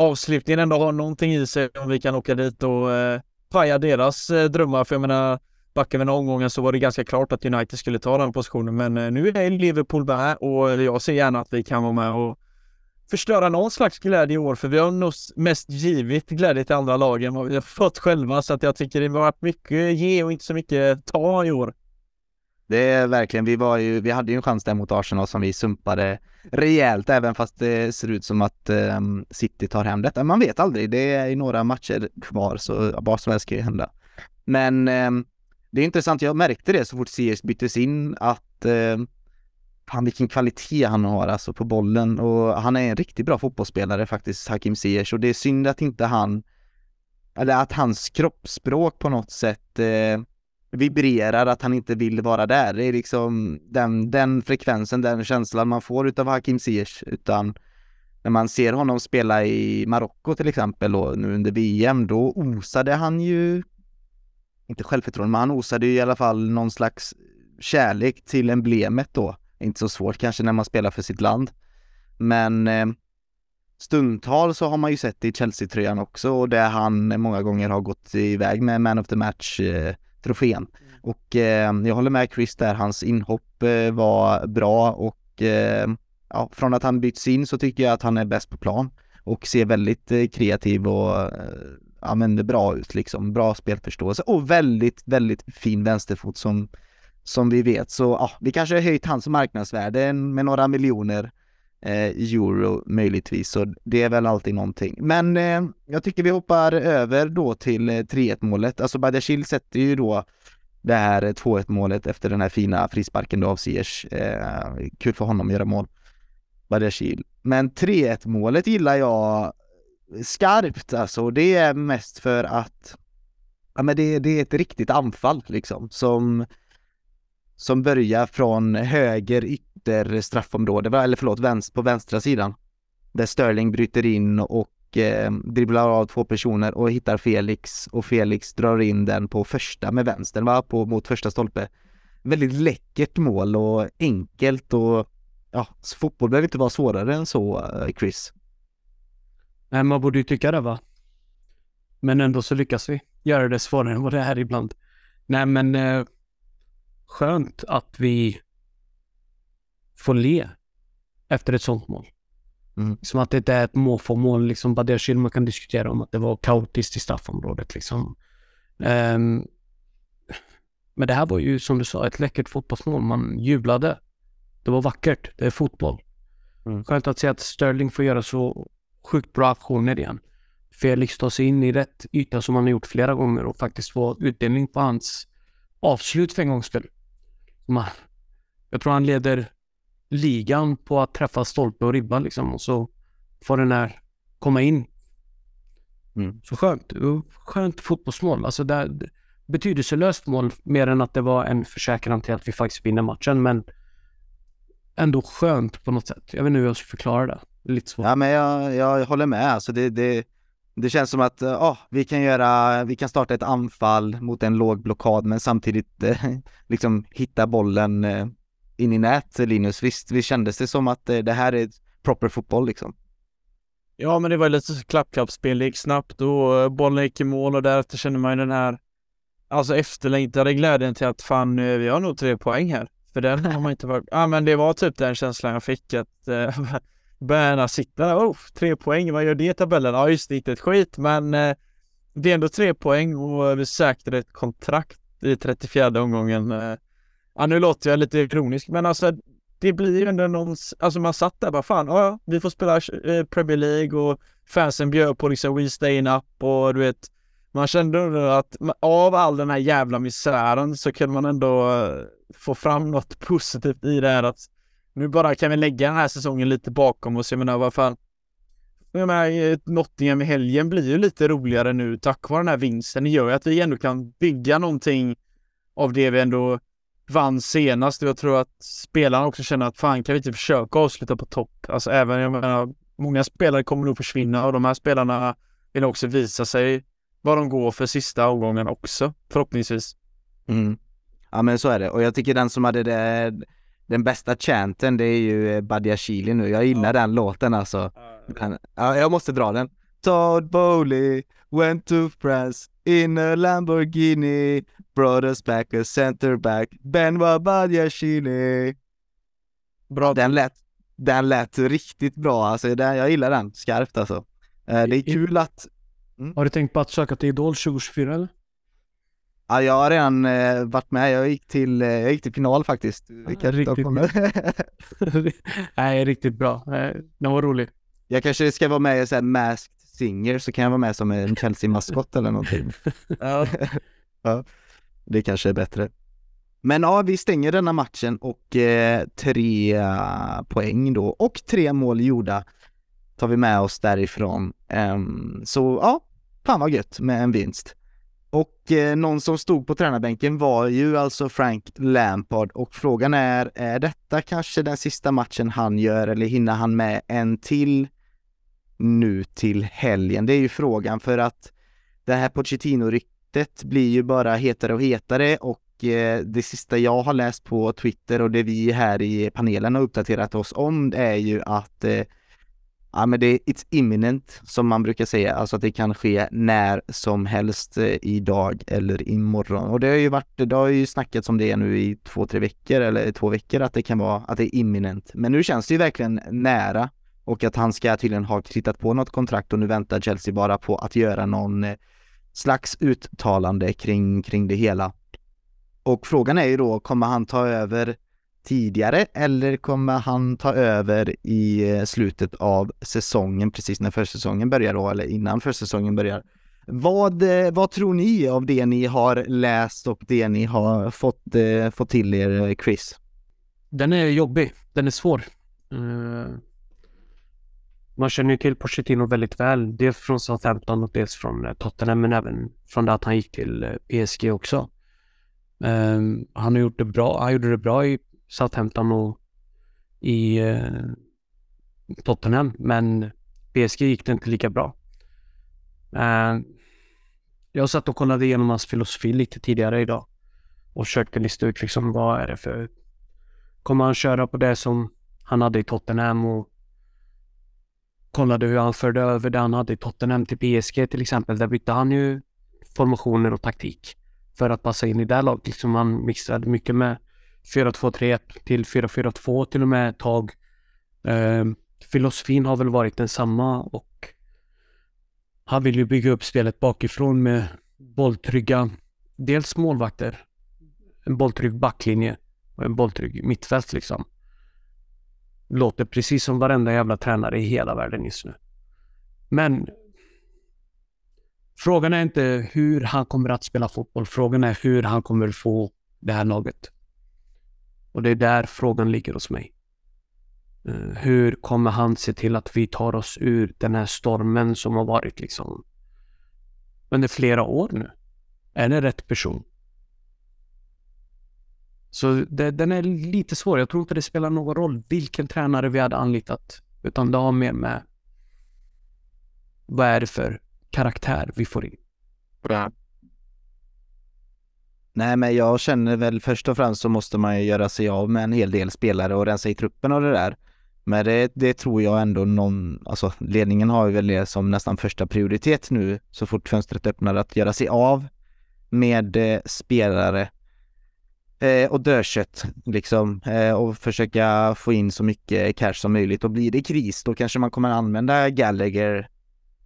avslutningen ändå har någonting i sig om vi kan åka dit och eh, paja deras eh, drömmar. För jag menar, backar vi några omgångar så var det ganska klart att United skulle ta den positionen. Men eh, nu är Liverpool med och eh, jag ser gärna att vi kan vara med och förstöra någon slags glädje i år, för vi har nog mest givit glädje till andra lagen vad vi har fått själva, så att jag tycker det har varit mycket ge och inte så mycket ta i år. Det är verkligen, vi var ju, vi hade ju en chans där mot Arsenal som vi sumpade rejält, även fast det ser ut som att um, City tar hem detta. Man vet aldrig, det är ju några matcher kvar, så vad som helst kan ju hända. Men um, det är intressant, jag märkte det så fort CS byttes in, att um, fan vilken kvalitet han har alltså på bollen och han är en riktigt bra fotbollsspelare faktiskt, Hakim Ziyech och det är synd att inte han, eller att hans kroppsspråk på något sätt eh, vibrerar att han inte vill vara där. Det är liksom den, den frekvensen, den känslan man får utav Hakim Ziyech, utan när man ser honom spela i Marocko till exempel och nu under VM, då osade han ju, inte självförtroende, men han osade ju i alla fall någon slags kärlek till emblemet då inte så svårt kanske när man spelar för sitt land. Men eh, stundtal så har man ju sett det i Chelsea-tröjan också och där han många gånger har gått iväg med Man of the Match eh, Mm. Och eh, jag håller med Chris där, hans inhopp eh, var bra och eh, ja, från att han byts in så tycker jag att han är bäst på plan och ser väldigt eh, kreativ och eh, ja, men bra ut liksom. Bra spelförståelse och väldigt, väldigt fin vänsterfot som som vi vet. Så ja, vi kanske har höjt hans marknadsvärde med några miljoner eh, euro möjligtvis, så det är väl alltid någonting. Men eh, jag tycker vi hoppar över då till eh, 3-1 målet. Alltså Badiashil sätter ju då det här eh, 2-1 målet efter den här fina frisparken då av Siers. Eh, kul för honom att göra mål. Badiashil. Men 3-1 målet gillar jag skarpt alltså. Det är mest för att ja, men det, det är ett riktigt anfall liksom som som börjar från höger ytter straffområde, eller förlåt, vänster, på vänstra sidan. Där Sterling bryter in och eh, dribblar av två personer och hittar Felix och Felix drar in den på första med vänstern, va? På, mot första stolpe. Väldigt läckert mål och enkelt och ja, fotboll behöver inte vara svårare än så, eh, Chris. Nej, man borde ju tycka det va? Men ändå så lyckas vi göra det svårare än vad det är ibland. Nej, men eh, skönt att vi får le efter ett sånt mål. Mm. Som att det inte är ett måfå-mål, liksom Bader man kan diskutera om att det var kaotiskt i straffområdet liksom. Um, men det här var ju som du sa ett läckert fotbollsmål. Man jublade. Det var vackert. Det är fotboll. Mm. Skönt att se att Sterling får göra så sjukt bra aktioner igen. Felix tar sig in i rätt yta som han har gjort flera gånger och faktiskt få utdelning på hans avslut för en gångs skull. Jag tror han leder ligan på att träffa stolpe och ribba liksom och så får den här komma in. Mm. Så skönt. Skönt fotbollsmål. Alltså det är betydelselöst mål mer än att det var en försäkran till att vi faktiskt vinner matchen men ändå skönt på något sätt. Jag vet inte hur jag ska förklara det. Lite svårt. Ja men jag, jag håller med. Alltså det, det, det känns som att oh, vi kan göra, vi kan starta ett anfall mot en låg blockad men samtidigt eh, (laughs) liksom hitta bollen eh, in i nät Linus. Visst, vi kändes det som att eh, det här är proper fotboll liksom? Ja, men det var lite klappkappspel. Det gick snabbt och eh, bollen gick i mål och därefter känner man ju den här alltså efterlängtade glädjen till att fan, vi har nog tre poäng här. För den har man inte varit... Ja, men det var typ den känslan jag fick att eh, (laughs) eh, börjarna sitta där. Oh, tre poäng, vad gör det i tabellen? Ja, just det, inte ett skit, men eh, det är ändå tre poäng och vi säkrade ett kontrakt i 34 omgången. Eh, ja, nu låter jag lite ironisk, men alltså det blir ju ändå någon, alltså man satt där bara fan, ja, vi får spela eh, Premier League och fansen bjöd på liksom We Stay Up och du vet, man kände ändå att av all den här jävla misären så kunde man ändå eh, få fram något positivt i det här att nu bara kan vi lägga den här säsongen lite bakom oss. Jag menar, vad fan. Jag menar, Nottingham i helgen blir ju lite roligare nu tack vare den här vinsten. Det gör ju att vi ändå kan bygga någonting av det vi ändå vann senast. Jag tror att spelarna också känner att fan, kan vi inte försöka avsluta på topp? Alltså även, jag menar, många spelare kommer nog försvinna och de här spelarna vill också visa sig vad de går för sista omgången också, förhoppningsvis. Mm. Ja men så är det och jag tycker den som hade det den bästa chanten det är ju eh, Badiashile nu, jag gillar den låten alltså. Den, ja, jag måste dra den. Todd Bowley went to France in a Lamborghini brought us back a center back Benoit Badiashile. Bra. Den lät, den lät riktigt bra alltså, den, jag gillar den skarpt alltså. Eh, det är kul att... Mm. Har du tänkt på att söka till Idol 2024 eller? Ja, jag har redan eh, varit med. Jag gick till, eh, jag gick till final faktiskt. Ah, riktigt bra. (laughs) Nej, riktigt bra. Den var rolig. Jag kanske ska vara med i så här Masked Singer så kan jag vara med som en Chelsea-maskott eller någonting. (laughs) ja. (laughs) ja, det kanske är bättre. Men ja, vi stänger denna matchen och eh, tre poäng då och tre mål gjorda tar vi med oss därifrån. Um, så ja, fan vad gött med en vinst. Och eh, någon som stod på tränarbänken var ju alltså Frank Lampard och frågan är, är detta kanske den sista matchen han gör eller hinner han med en till nu till helgen? Det är ju frågan för att det här Pochettino-ryktet blir ju bara hetare och hetare och eh, det sista jag har läst på Twitter och det vi här i panelen har uppdaterat oss om är ju att eh, Ja men det är it's imminent som man brukar säga, alltså att det kan ske när som helst eh, idag eller imorgon. Och det har ju varit, det har ju snackats om det nu i två, tre veckor eller två veckor att det kan vara, att det är imminent. Men nu känns det ju verkligen nära och att han ska tydligen ha tittat på något kontrakt och nu väntar Chelsea bara på att göra någon eh, slags uttalande kring, kring det hela. Och frågan är ju då, kommer han ta över tidigare eller kommer han ta över i eh, slutet av säsongen, precis när försäsongen börjar då, eller innan försäsongen börjar? Vad, eh, vad tror ni av det ni har läst och det ni har fått, eh, fått till er, eh, Chris? Den är jobbig. Den är svår. Uh, man känner ju till Pochettino väldigt väl. Dels från Southampton och dels från Tottenham men även från det att han gick till PSG också. Um, han har gjort det bra. Han gjorde det bra i Southampton och i eh, Tottenham, men PSG gick det inte lika bra. Eh, jag satt och kollade igenom hans filosofi lite tidigare idag och försökte lista ut liksom vad är det för... Kommer han köra på det som han hade i Tottenham och kollade hur han förde över det han hade i Tottenham till PSG till exempel. Där bytte han ju formationer och taktik för att passa in i det laget. Liksom han mixade mycket med 4-2-3-1 till 4-4-2 till och med ett tag. Eh, filosofin har väl varit densamma och han vill ju bygga upp spelet bakifrån med bolltrygga, dels målvakter, en bolltrygg backlinje och en bolltrygg mittfält liksom. Låter precis som varenda jävla tränare i hela världen just nu. Men Frågan är inte hur han kommer att spela fotboll. Frågan är hur han kommer få det här laget. Och det är där frågan ligger hos mig. Eh, hur kommer han se till att vi tar oss ur den här stormen som har varit liksom under flera år nu? Är det rätt person? Så det, den är lite svår. Jag tror inte det spelar någon roll vilken tränare vi hade anlitat. Utan det har mer med vad är det för karaktär vi får in. Bra. Nej, men jag känner väl först och främst så måste man ju göra sig av med en hel del spelare och rensa i truppen och det där. Men det, det tror jag ändå någon, alltså ledningen har ju väl det som nästan första prioritet nu så fort fönstret öppnar att göra sig av med eh, spelare eh, och dödkött liksom eh, och försöka få in så mycket cash som möjligt och blir det kris då kanske man kommer använda Gallagher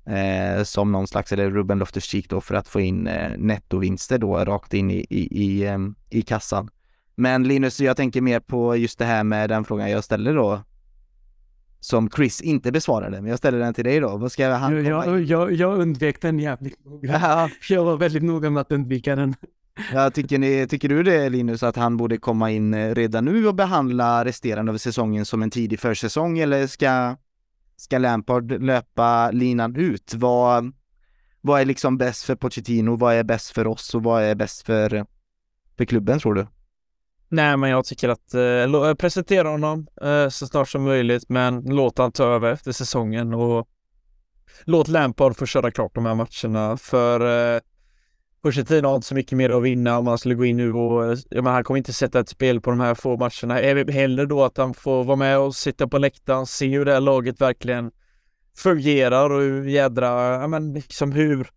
eh, som någon slags, eller Ruben Loftus-Cheek då för att få in eh, nettovinster då rakt in i, i, i, eh, i kassan. Men Linus, jag tänker mer på just det här med den frågan jag ställde då som Chris inte besvarade, men jag ställer den till dig då. Vad ska han jag, jag, jag undvek den jävligt noga. (laughs) Jag var väldigt noga med att undvika den. Ja, tycker, ni, tycker du det Linus, att han borde komma in eh, redan nu och behandla resterande av säsongen som en tidig försäsong eller ska ska Lampard löpa linan ut? Vad, vad är liksom bäst för Pochettino? Vad är bäst för oss och vad är bäst för, för klubben tror du? Nej, men jag tycker att eh, eh presentera honom eh, så snart som möjligt, men låt han ta över efter säsongen och låt Lampard få köra klart de här matcherna. För eh, Pochettino har inte så mycket mer att vinna om han skulle gå in nu och ja, men han kommer inte sätta ett spel på de här få matcherna. Är hellre då att han får vara med och sitta på läktaren, se hur det här laget verkligen fungerar och hur jädra, ja men liksom hur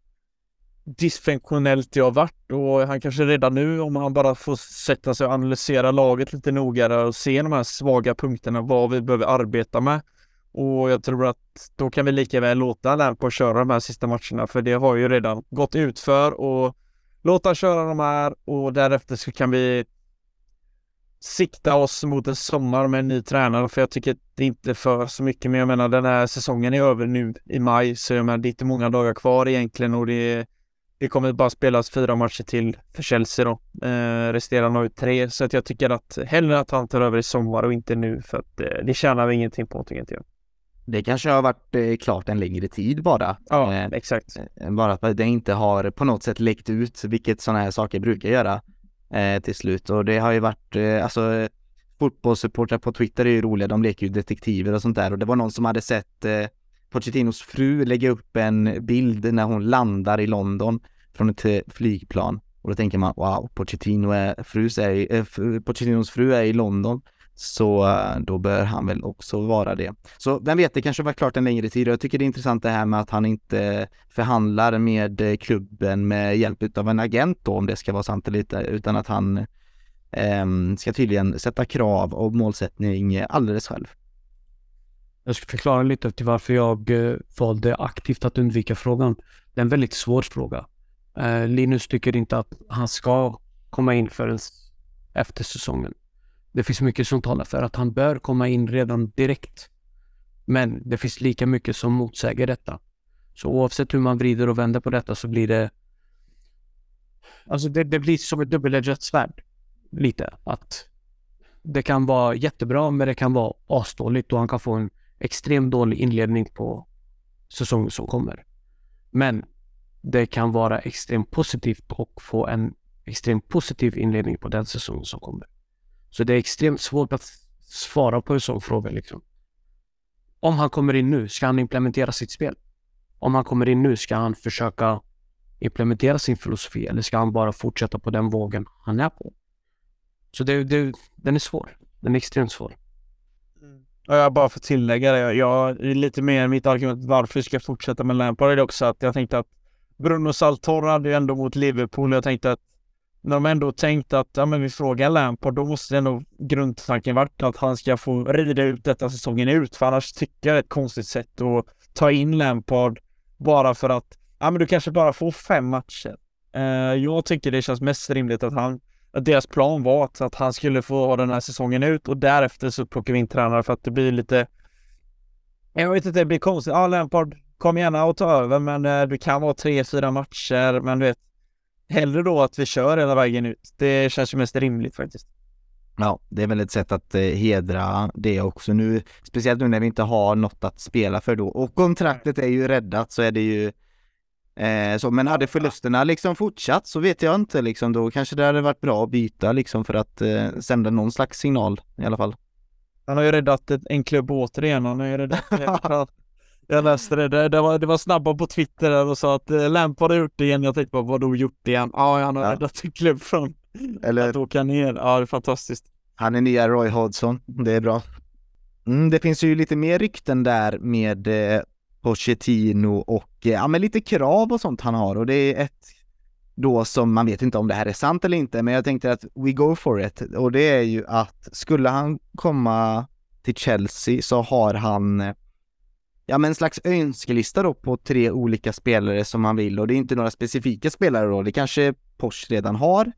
dysfunktionellt det har varit och han kanske redan nu om han bara får sätta sig och analysera laget lite noggrannare och se de här svaga punkterna, vad vi behöver arbeta med. Och jag tror att då kan vi lika väl låta Lampo köra de här sista matcherna för det har ju redan gått ut för och låta köra de här och därefter så kan vi sikta oss mot en sommar med en ny tränare för jag tycker det är inte för så mycket men jag menar den här säsongen är över nu i maj så jag menar det är inte många dagar kvar egentligen och det det kommer bara spelas fyra matcher till för Chelsea då. Eh, resterande har ju tre så att jag tycker att hellre att han tar över i sommar och inte nu för att eh, det tjänar vi ingenting på tycker inte jag. Det kanske har varit eh, klart en längre tid bara. Ja, eh, exakt. Eh, bara att det inte har på något sätt läckt ut, vilket sådana här saker brukar göra eh, till slut. Och det har ju varit, eh, alltså fotbollssupportrar på Twitter är ju roliga, de leker ju detektiver och sånt där. Och det var någon som hade sett eh, Pochettinos fru lägga upp en bild när hon landar i London från ett flygplan. Och då tänker man, wow, Pochettino är, frus är, äh, Pochettinos fru är i London. Så eh, då bör han väl också vara det. Så vem vet, det kanske var klart en längre tid jag tycker det är intressant det här med att han inte förhandlar med eh, klubben med hjälp av en agent då, om det ska vara sant eller inte, utan att han eh, ska tydligen sätta krav och målsättning alldeles själv. Jag ska förklara lite till varför jag eh, valde aktivt att undvika frågan. Det är en väldigt svår fråga. Linus tycker inte att han ska komma in förrän efter säsongen. Det finns mycket som talar för att han bör komma in redan direkt. Men det finns lika mycket som motsäger detta. Så oavsett hur man vrider och vänder på detta så blir det Alltså det, det blir som ett dubbeledgat svärd. Lite. Att det kan vara jättebra men det kan vara asdåligt och han kan få en extremt dålig inledning på säsongen som kommer. Men det kan vara extremt positivt och få en extremt positiv inledning på den säsongen som kommer. Så det är extremt svårt att svara på en sån fråga liksom. Om han kommer in nu, ska han implementera sitt spel? Om han kommer in nu, ska han försöka implementera sin filosofi eller ska han bara fortsätta på den vågen han är på? Så det, det, den är svår. Den är extremt svår. Och jag bara får tillägga det. Jag, lite mer mitt argument varför ska jag fortsätta med Lampard är det också att jag tänkte att Bruno Saltor hade ju ändå mot Liverpool. Jag tänkte att när de ändå tänkte att ja, men vi frågar Lampard, då måste ändå grundtanken varit att han ska få rida ut detta säsongen ut. För annars tycker jag det är ett konstigt sätt att ta in Lampard bara för att ja, men du kanske bara får fem matcher. Uh, jag tycker det känns mest rimligt att han att deras plan var att, att han skulle få ha den här säsongen ut och därefter så plockar vi in tränare för att det blir lite jag vet inte, det blir konstigt. Ja, Lampard, kom gärna och ta över, men eh, det kan vara tre, fyra matcher, men du vet, hellre då att vi kör hela vägen ut. Det känns ju mest rimligt faktiskt. Ja, det är väl ett sätt att eh, hedra det också nu, speciellt nu när vi inte har något att spela för då. Och kontraktet är ju räddat så är det ju eh, så, men hade förlusterna liksom fortsatt så vet jag inte liksom, då kanske det hade varit bra att byta liksom för att eh, sända någon slags signal i alla fall. Han har ju räddat en klubb återigen, han har ju räddat (laughs) Jag läste det, det, det, var, det var snabba på Twitter där och sa att eh, Lampard har gjort det igen. Jag tänkte bara, vadå gjort det igen? Ja, han har ja. räddat en klubb från Eller... att åka ner. Ja, det är fantastiskt. Han är nya Roy Hodgson, det är bra. Mm, det finns ju lite mer rykten där med eh, Pochettino och eh, ja, men lite krav och sånt han har och det är ett då som man vet inte om det här är sant eller inte, men jag tänkte att we go for it och det är ju att skulle han komma till Chelsea så har han eh, ja men en slags önskelista då på tre olika spelare som man vill och det är inte några specifika spelare då, det kanske Porsche redan har,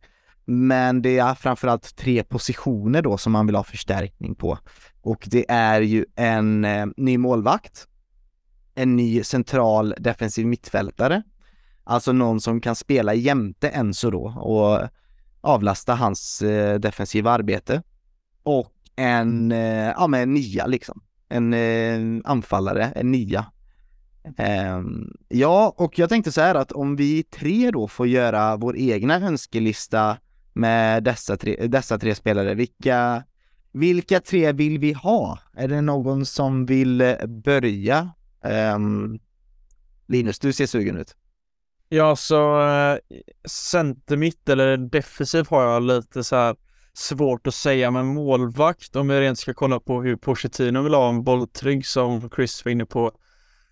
men det är framförallt tre positioner då som man vill ha förstärkning på. Och det är ju en eh, ny målvakt, en ny central defensiv mittfältare, alltså någon som kan spela jämte Enzo då och avlasta hans eh, defensiva arbete. Och en, eh, ja men nia liksom en eh, anfallare, en nia. Eh, ja, och jag tänkte så här att om vi tre då får göra vår egna önskelista med dessa tre, dessa tre spelare, vilka, vilka tre vill vi ha? Är det någon som vill eh, börja? Eh, Linus, du ser sugen ut. Ja, så äh, center mitt eller defensiv har jag lite så här svårt att säga med målvakt om jag rent ska kolla på hur Pochettino vill ha en bolltrygg som Chris var inne på.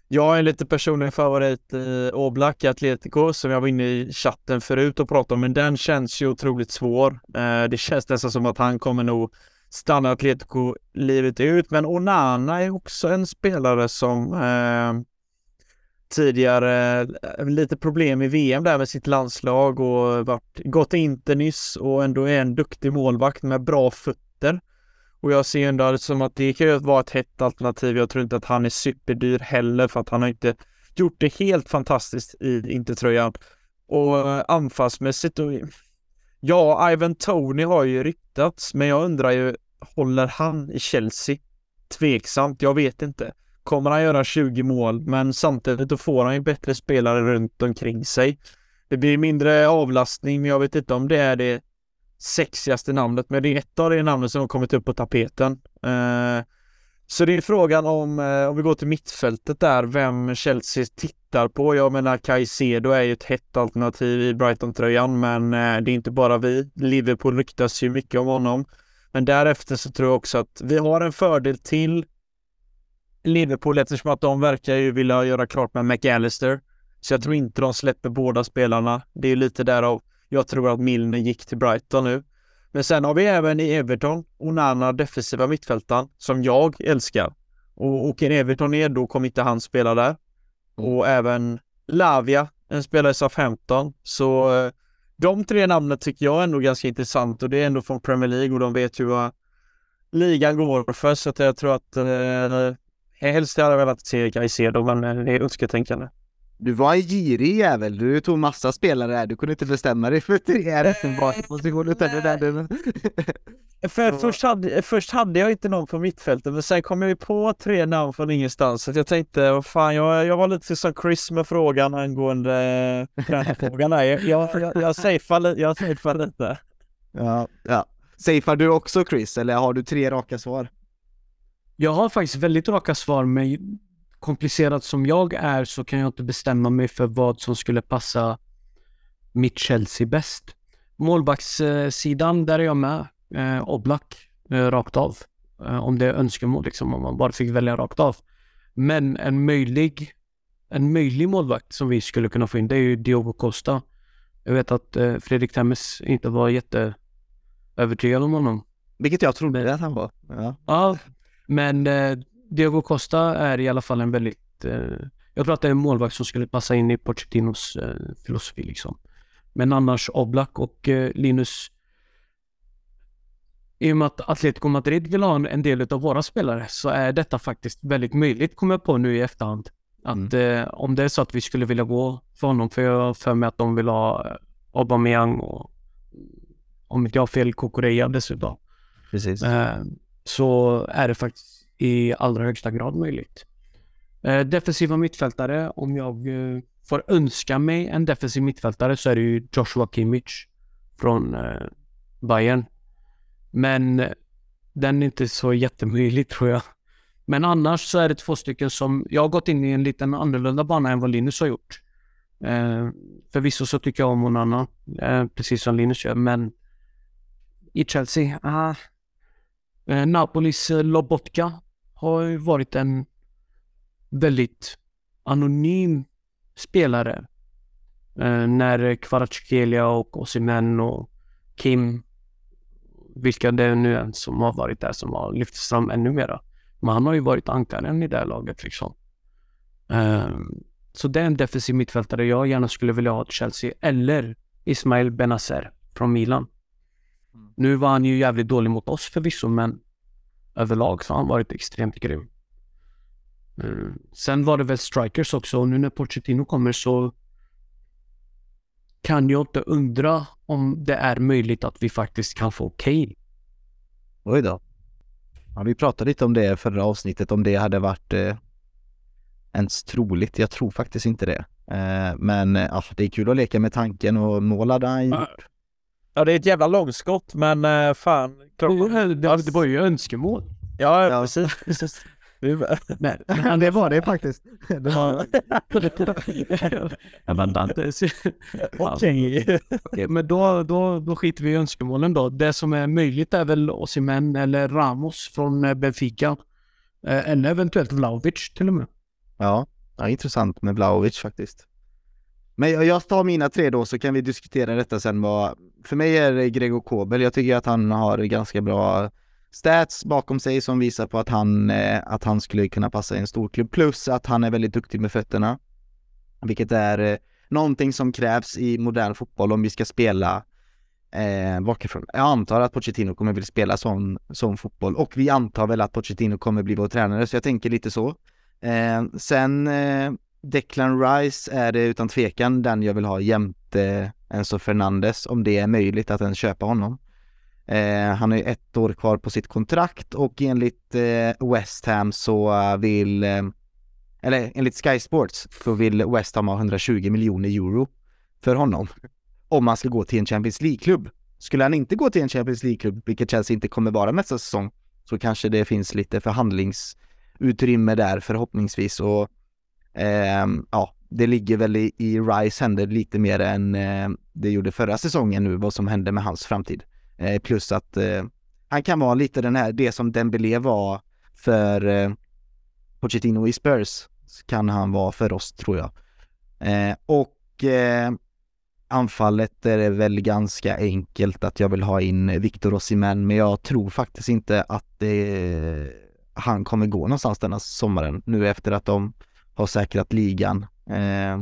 Jag är lite personlig favorit i Oblak i Atletico som jag var inne i chatten förut och pratade om, men den känns ju otroligt svår. Eh, det känns nästan som att han kommer nog stanna Atletico livet ut, men Onana är också en spelare som eh, tidigare eh, lite problem i VM där med sitt landslag och varit, gått Inter nyss och ändå är en duktig målvakt med bra fötter. Och jag ser ändå som att det kan ju vara ett hett alternativ. Jag tror inte att han är superdyr heller för att han har inte gjort det helt fantastiskt i Intertröjan. Och eh, anfallsmässigt, och, ja, Ivan Tony har ju ryktats, men jag undrar ju, håller han i Chelsea? Tveksamt, jag vet inte kommer han göra 20 mål, men samtidigt då får han ju bättre spelare runt omkring sig. Det blir mindre avlastning, men jag vet inte om det är det sexigaste namnet, men det är ett av de namnen som har kommit upp på tapeten. Eh, så det är frågan om, eh, om vi går till mittfältet där, vem Chelsea tittar på. Jag menar Caicedo är ju ett hett alternativ i Brighton-tröjan, men eh, det är inte bara vi. Liverpool ryktas ju mycket om honom. Men därefter så tror jag också att vi har en fördel till Liverpool eftersom att de verkar ju vilja göra klart med McAllister. Så jag tror inte de släpper båda spelarna. Det är lite därav jag tror att Milner gick till Brighton nu. Men sen har vi även i Everton Onana, defensiva mittfältaren, som jag älskar. Och åker Everton ner, då kommer inte han spela där. Och även Lavia, en spelare i SA-15. Så eh, de tre namnen tycker jag är ändå ganska intressant och det är ändå från Premier League och de vet ju vad ligan går för så att jag tror att eh, helst hade jag velat se Caicedo men eh, det är önsketänkande. Du var en girig jävel, du tog massa spelare här, du kunde inte bestämma dig för tre rätt bra position utan det där. (laughs) För först hade, först hade jag inte någon på mittfältet men sen kom jag ju på tre namn från ingenstans så jag tänkte, vad fan, jag, jag var lite som Chris med frågan angående eh, tränarfrågan där. Jag, jag, jag, jag safear jag safear lite. Ja, ja. Safear du också Chris, eller har du tre raka svar? Jag har faktiskt väldigt raka svar, men komplicerad som jag är så kan jag inte bestämma mig för vad som skulle passa mitt Chelsea bäst. Målbackssidan, där är jag med. Eh, Oblak, eh, rakt av. Eh, om det är önskemål, liksom, om man bara fick välja rakt av. Men en möjlig, en möjlig målvakt som vi skulle kunna få in, det är ju Diogo Costa. Jag vet att eh, Fredrik Temmes inte var jätteövertygad om honom. Vilket jag trodde att han var. Ja, ja men eh, Diego Costa är i alla fall en väldigt... Eh, jag tror att det är en målvakt som skulle passa in i Pochettinos eh, filosofi liksom. Men annars Oblak och eh, Linus i och med att Atletico Madrid vill ha en del av våra spelare så är detta faktiskt väldigt möjligt, kommer jag på nu i efterhand. Att mm. eh, om det är så att vi skulle vilja gå för honom, för jag har för mig att de vill ha eh, Aubameyang och om inte jag har fel, Kokoreya dessutom. Precis. Så är det faktiskt i allra högsta grad möjligt. Eh, defensiva mittfältare, om jag eh, får önska mig en defensiv mittfältare så är det ju Joshua Kimmich från eh, Bayern. Men eh, den är inte så jättemöjlig tror jag. Men annars så är det två stycken som, jag har gått in i en liten annorlunda bana än vad Linus har gjort. Eh, förvisso så tycker jag om Onana, eh, precis som Linus gör, men i Chelsea, ah, Eh, Napolis eh, Lobotka har ju varit en väldigt anonym spelare. Eh, när Kvaratskhelia och Osimhen och Kim, vilka det nu är som har varit där som har lyfts fram ännu mera. Men han har ju varit ankaren i det här laget liksom. Så det är en defensiv mittfältare jag gärna skulle vilja ha till Chelsea. Eller Ismail Benazer från Milan. Mm. Nu var han ju jävligt dålig mot oss förvisso, men överlag så har han varit extremt grym. Mm. Sen var det väl strikers också och nu när Pochettino kommer så kan jag inte undra om det är möjligt att vi faktiskt kan få Kane. Oj då. Ja, vi pratade lite om det förra avsnittet, om det hade varit eh, ens troligt. Jag tror faktiskt inte det. Eh, men eh, ja, det är kul att leka med tanken och mål hade han gjort. Ja, det är ett jävla långskott, men uh, fan. Det, det, det var ju önskemål. Ja, ja. precis. (laughs) precis. Nej, men det var det faktiskt. (laughs) Det var... jag väntar inte. (laughs) Okej. Men då, då, då skiter vi i önskemålen då. Det som är möjligt är väl Osimhen eller Ramos från eh, Benfica. Eh, eller eventuellt Vlahovic till och med. Ja, ja intressant med Vlahovic faktiskt. Men jag tar mina tre då så kan vi diskutera detta sen vad... För mig är det Gregor Kobel. Jag tycker att han har ganska bra stats bakom sig som visar på att han, eh, att han skulle kunna passa i en storklubb. Plus att han är väldigt duktig med fötterna. Vilket är eh, någonting som krävs i modern fotboll om vi ska spela eh, bakifrån. Jag antar att Pochettino kommer vilja spela sån, sån fotboll och vi antar väl att Pochettino kommer bli vår tränare så jag tänker lite så. Eh, sen eh, Declan Rice är det utan tvekan den jag vill ha jämte Enzo Fernandes om det är möjligt att ens köpa honom. Eh, han har ju ett år kvar på sitt kontrakt och enligt eh, West Ham så vill, eh, eller enligt Sky Sports så vill West Ham ha 120 miljoner euro för honom. Om han ska gå till en Champions League-klubb. Skulle han inte gå till en Champions League-klubb, vilket Chelsea inte kommer vara nästa säsong, så kanske det finns lite förhandlingsutrymme där förhoppningsvis och Ehm, ja, det ligger väl i, i Rice händer lite mer än eh, det gjorde förra säsongen nu, vad som hände med hans framtid. Eh, plus att eh, han kan vara lite den här, det som Dembélé var för eh, Pochettino i Spurs, kan han vara för oss tror jag. Eh, och eh, anfallet är det väl ganska enkelt att jag vill ha in Victor Osimhen, men jag tror faktiskt inte att det, han kommer gå någonstans denna sommaren nu efter att de har säkrat ligan. Eh,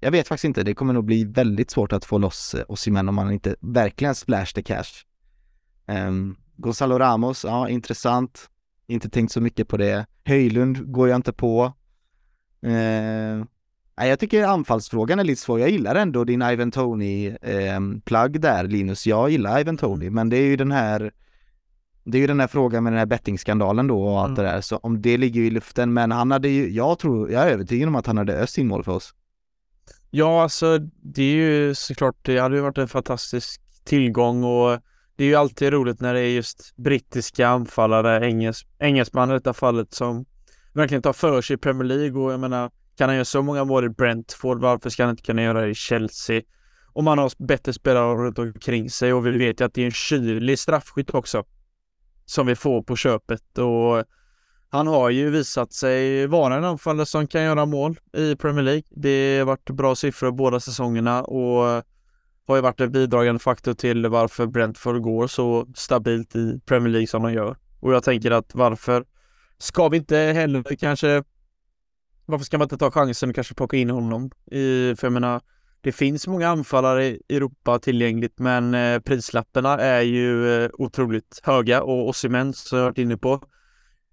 jag vet faktiskt inte, det kommer nog bli väldigt svårt att få loss eh, Osimhen om man inte verkligen splash the cash. Um, Gonzalo Ramos, ja intressant. Inte tänkt så mycket på det. Höjlund går jag inte på. Eh, jag tycker anfallsfrågan är lite svår. Jag gillar ändå din Ivan Tony-plagg eh, där Linus. Jag gillar Ivan Tony, men det är ju den här det är ju den här frågan med den här bettingskandalen då och allt mm. det där, så om det ligger ju i luften, men han hade ju, jag tror, jag är övertygad om att han hade öst in mål för oss. Ja, alltså det är ju såklart, det hade ju varit en fantastisk tillgång och det är ju alltid roligt när det är just brittiska anfallare, engels, engelsman i detta fallet, som verkligen tar för sig i Premier League och jag menar, kan han göra så många mål i Brentford, varför ska han inte kunna göra det i Chelsea? Och man har bättre spelare runt omkring sig och vi vet ju att det är en kylig straffskytt också som vi får på köpet och han har ju visat sig vara en anfallare som kan göra mål i Premier League. Det har varit bra siffror båda säsongerna och har ju varit en bidragande faktor till varför Brentford går så stabilt i Premier League som de gör. Och jag tänker att varför ska vi inte heller kanske varför ska man inte ta chansen och kanske plocka in honom? I, för jag menar, det finns många anfallare i Europa tillgängligt men eh, prislapparna är ju eh, otroligt höga och Osimhen som jag varit inne på.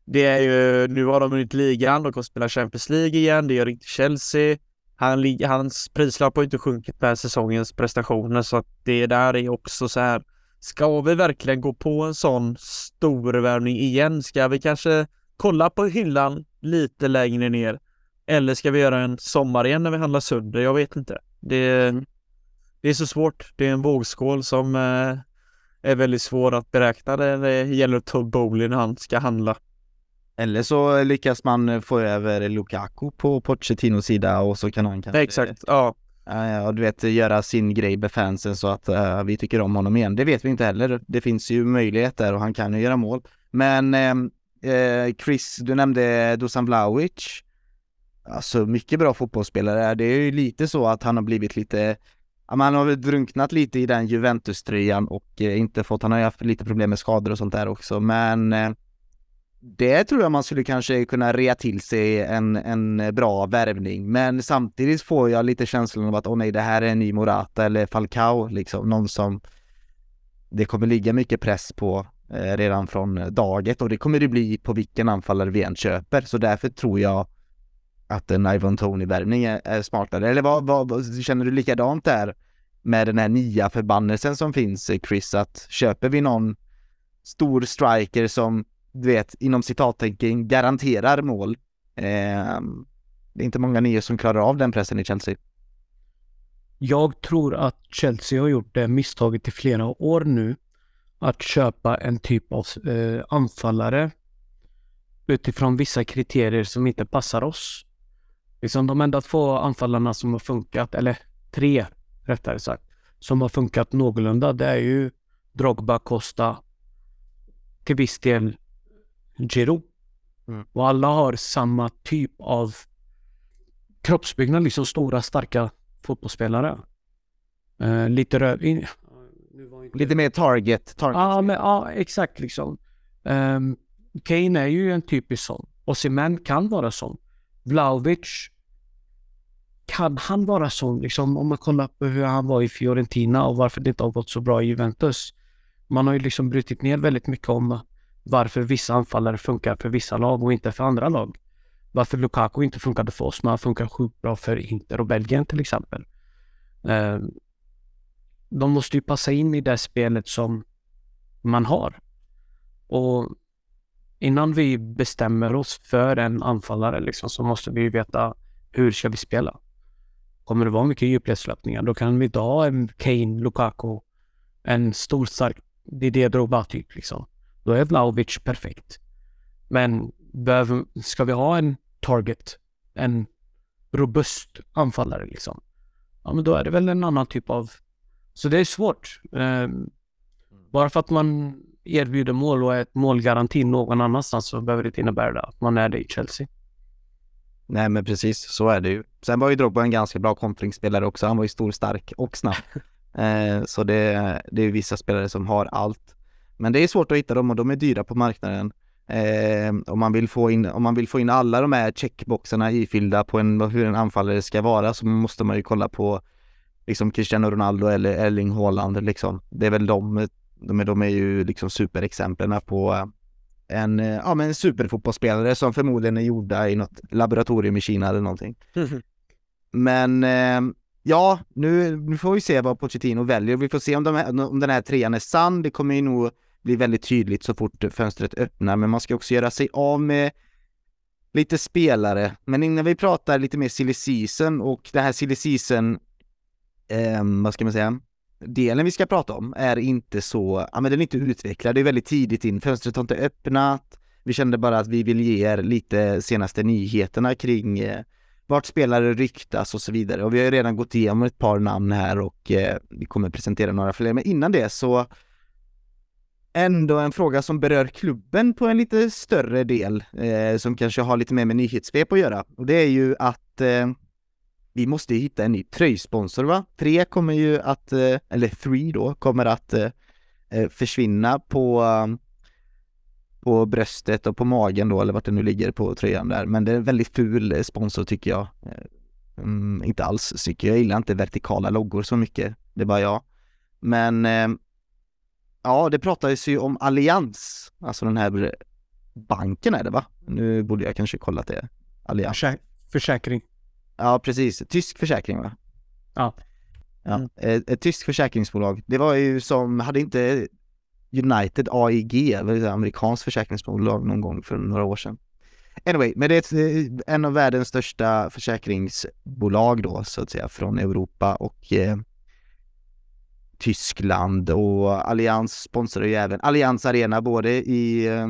Det är ju, nu har de vunnit ligan, de kommer spela Champions League igen, det gör inte Chelsea. Han, hans prislapp har inte sjunkit med säsongens prestationer så att det där är också så här. Ska vi verkligen gå på en sån stor värvning igen? Ska vi kanske kolla på hyllan lite längre ner? Eller ska vi göra en sommar igen när vi handlar sönder? Jag vet inte. Det, det är så svårt. Det är en vågskål som eh, är väldigt svår att beräkna. Det gäller Todd Bowley när han ska handla. Eller så lyckas man få över Lukaku på Pochettinos sida och så kan han kanske... Exakt, ja. Ja, du vet, göra sin grej med fansen så att uh, vi tycker om honom igen. Det vet vi inte heller. Det finns ju möjlighet där och han kan ju göra mål. Men uh, Chris, du nämnde Dusan Vlahovic. Alltså mycket bra fotbollsspelare. Det är ju lite så att han har blivit lite han har väl drunknat lite i den Juventus-tröjan och eh, inte fått, han har ju haft lite problem med skador och sånt där också, men eh, det tror jag man skulle kanske kunna rea till sig en, en bra värvning, men samtidigt får jag lite känslan av att åh oh nej, det här är en ny Morata eller Falcao, liksom. Någon som det kommer ligga mycket press på eh, redan från daget och det kommer det bli på vilken anfallare vi än köper, så därför tror jag att en Ivan Tony-värvning är, är, smartare. Eller vad, vad, känner du likadant där med den här nya förbannelsen som finns, Chris, att köper vi någon stor striker som, du vet, inom citattecken garanterar mål. Eh, det är inte många nior som klarar av den pressen i Chelsea. Jag tror att Chelsea har gjort det misstaget i flera år nu. Att köpa en typ av eh, anfallare utifrån vissa kriterier som inte passar oss. Liksom de enda två anfallarna som har funkat, eller tre rättare sagt, som har funkat någorlunda, det är ju Drogba, Costa, till viss del Giroud. Mm. Och alla har samma typ av kroppsbyggnad, liksom stora starka fotbollsspelare. Uh, lite röd... In... Lite mer target. target. Ja, men, ja, exakt liksom. Um, Kane är ju en typisk sån. Och Osimhen kan vara sån. Vlahovic, kan han vara sån liksom om man kollar på hur han var i Fiorentina och varför det inte har gått så bra i Juventus. Man har ju liksom brutit ner väldigt mycket om varför vissa anfallare funkar för vissa lag och inte för andra lag. Varför Lukaku inte funkade för oss men han funkar sjukt bra för Inter och Belgien till exempel. Ehm, de måste ju passa in i det spelet som man har. Och innan vi bestämmer oss för en anfallare liksom, så måste vi veta hur ska vi spela. Kommer det vara mycket djupledslöpningar, då kan vi inte ha en Kane, Lukaku, en stor stark Didier Drogba typ liksom. Då är Vlahovic perfekt. Men behöver, ska vi ha en target, en robust anfallare liksom, ja men då är det väl en annan typ av... Så det är svårt. Eh, bara för att man erbjuder mål och är ett målgaranti någon annanstans så behöver det inte innebära att man är det i Chelsea. Nej men precis, så är det ju. Sen var ju Drogba en ganska bra kontringsspelare också. Han var ju stor, stark och snabb. (laughs) eh, så det, det är vissa spelare som har allt. Men det är svårt att hitta dem och de är dyra på marknaden. Eh, om, man vill få in, om man vill få in alla de här checkboxarna ifyllda på en, hur en anfallare ska vara så måste man ju kolla på liksom Cristiano Ronaldo eller Erling Haaland liksom. Det är väl de de är, de är ju liksom superexemplen på en, ja, men en superfotbollsspelare som förmodligen är gjorda i något laboratorium i Kina eller någonting. Men eh, ja, nu, nu får vi se vad Pochettino väljer. Vi får se om, de här, om den här trean är sann. Det kommer ju nog bli väldigt tydligt så fort fönstret öppnar, men man ska också göra sig av med lite spelare. Men innan vi pratar lite mer silly season och det här silly season, eh, vad ska man säga, delen vi ska prata om är inte så, ja men den är inte utvecklad, det är väldigt tidigt in, fönstret har inte öppnat. Vi kände bara att vi vill ge er lite senaste nyheterna kring eh, vart spelare ryktas och så vidare. Och vi har ju redan gått igenom ett par namn här och eh, vi kommer presentera några fler. Men innan det så ändå en fråga som berör klubben på en lite större del, eh, som kanske har lite mer med nyhetssvep att göra. Och det är ju att eh, vi måste hitta en ny tröjsponsor va? Tre kommer ju att, eh, eller Three då, kommer att eh, eh, försvinna på um, på bröstet och på magen då, eller vart det nu ligger på tröjan där. Men det är en väldigt ful sponsor tycker jag. Mm, inte alls tycker jag. Jag gillar inte vertikala loggor så mycket. Det är bara jag. Men ja, det pratades ju om Allians, alltså den här banken är det va? Nu borde jag kanske kollat det. Allians. Försäkring. Ja, precis. Tysk försäkring va? Ja. Ja, mm. ett, ett tyskt försäkringsbolag. Det var ju som, hade inte United AIG, ett amerikanskt försäkringsbolag någon gång för några år sedan. Anyway, men det är ett, en av världens största försäkringsbolag då så att säga från Europa och eh, Tyskland och Allians sponsrar ju även Allians Arena både i eh,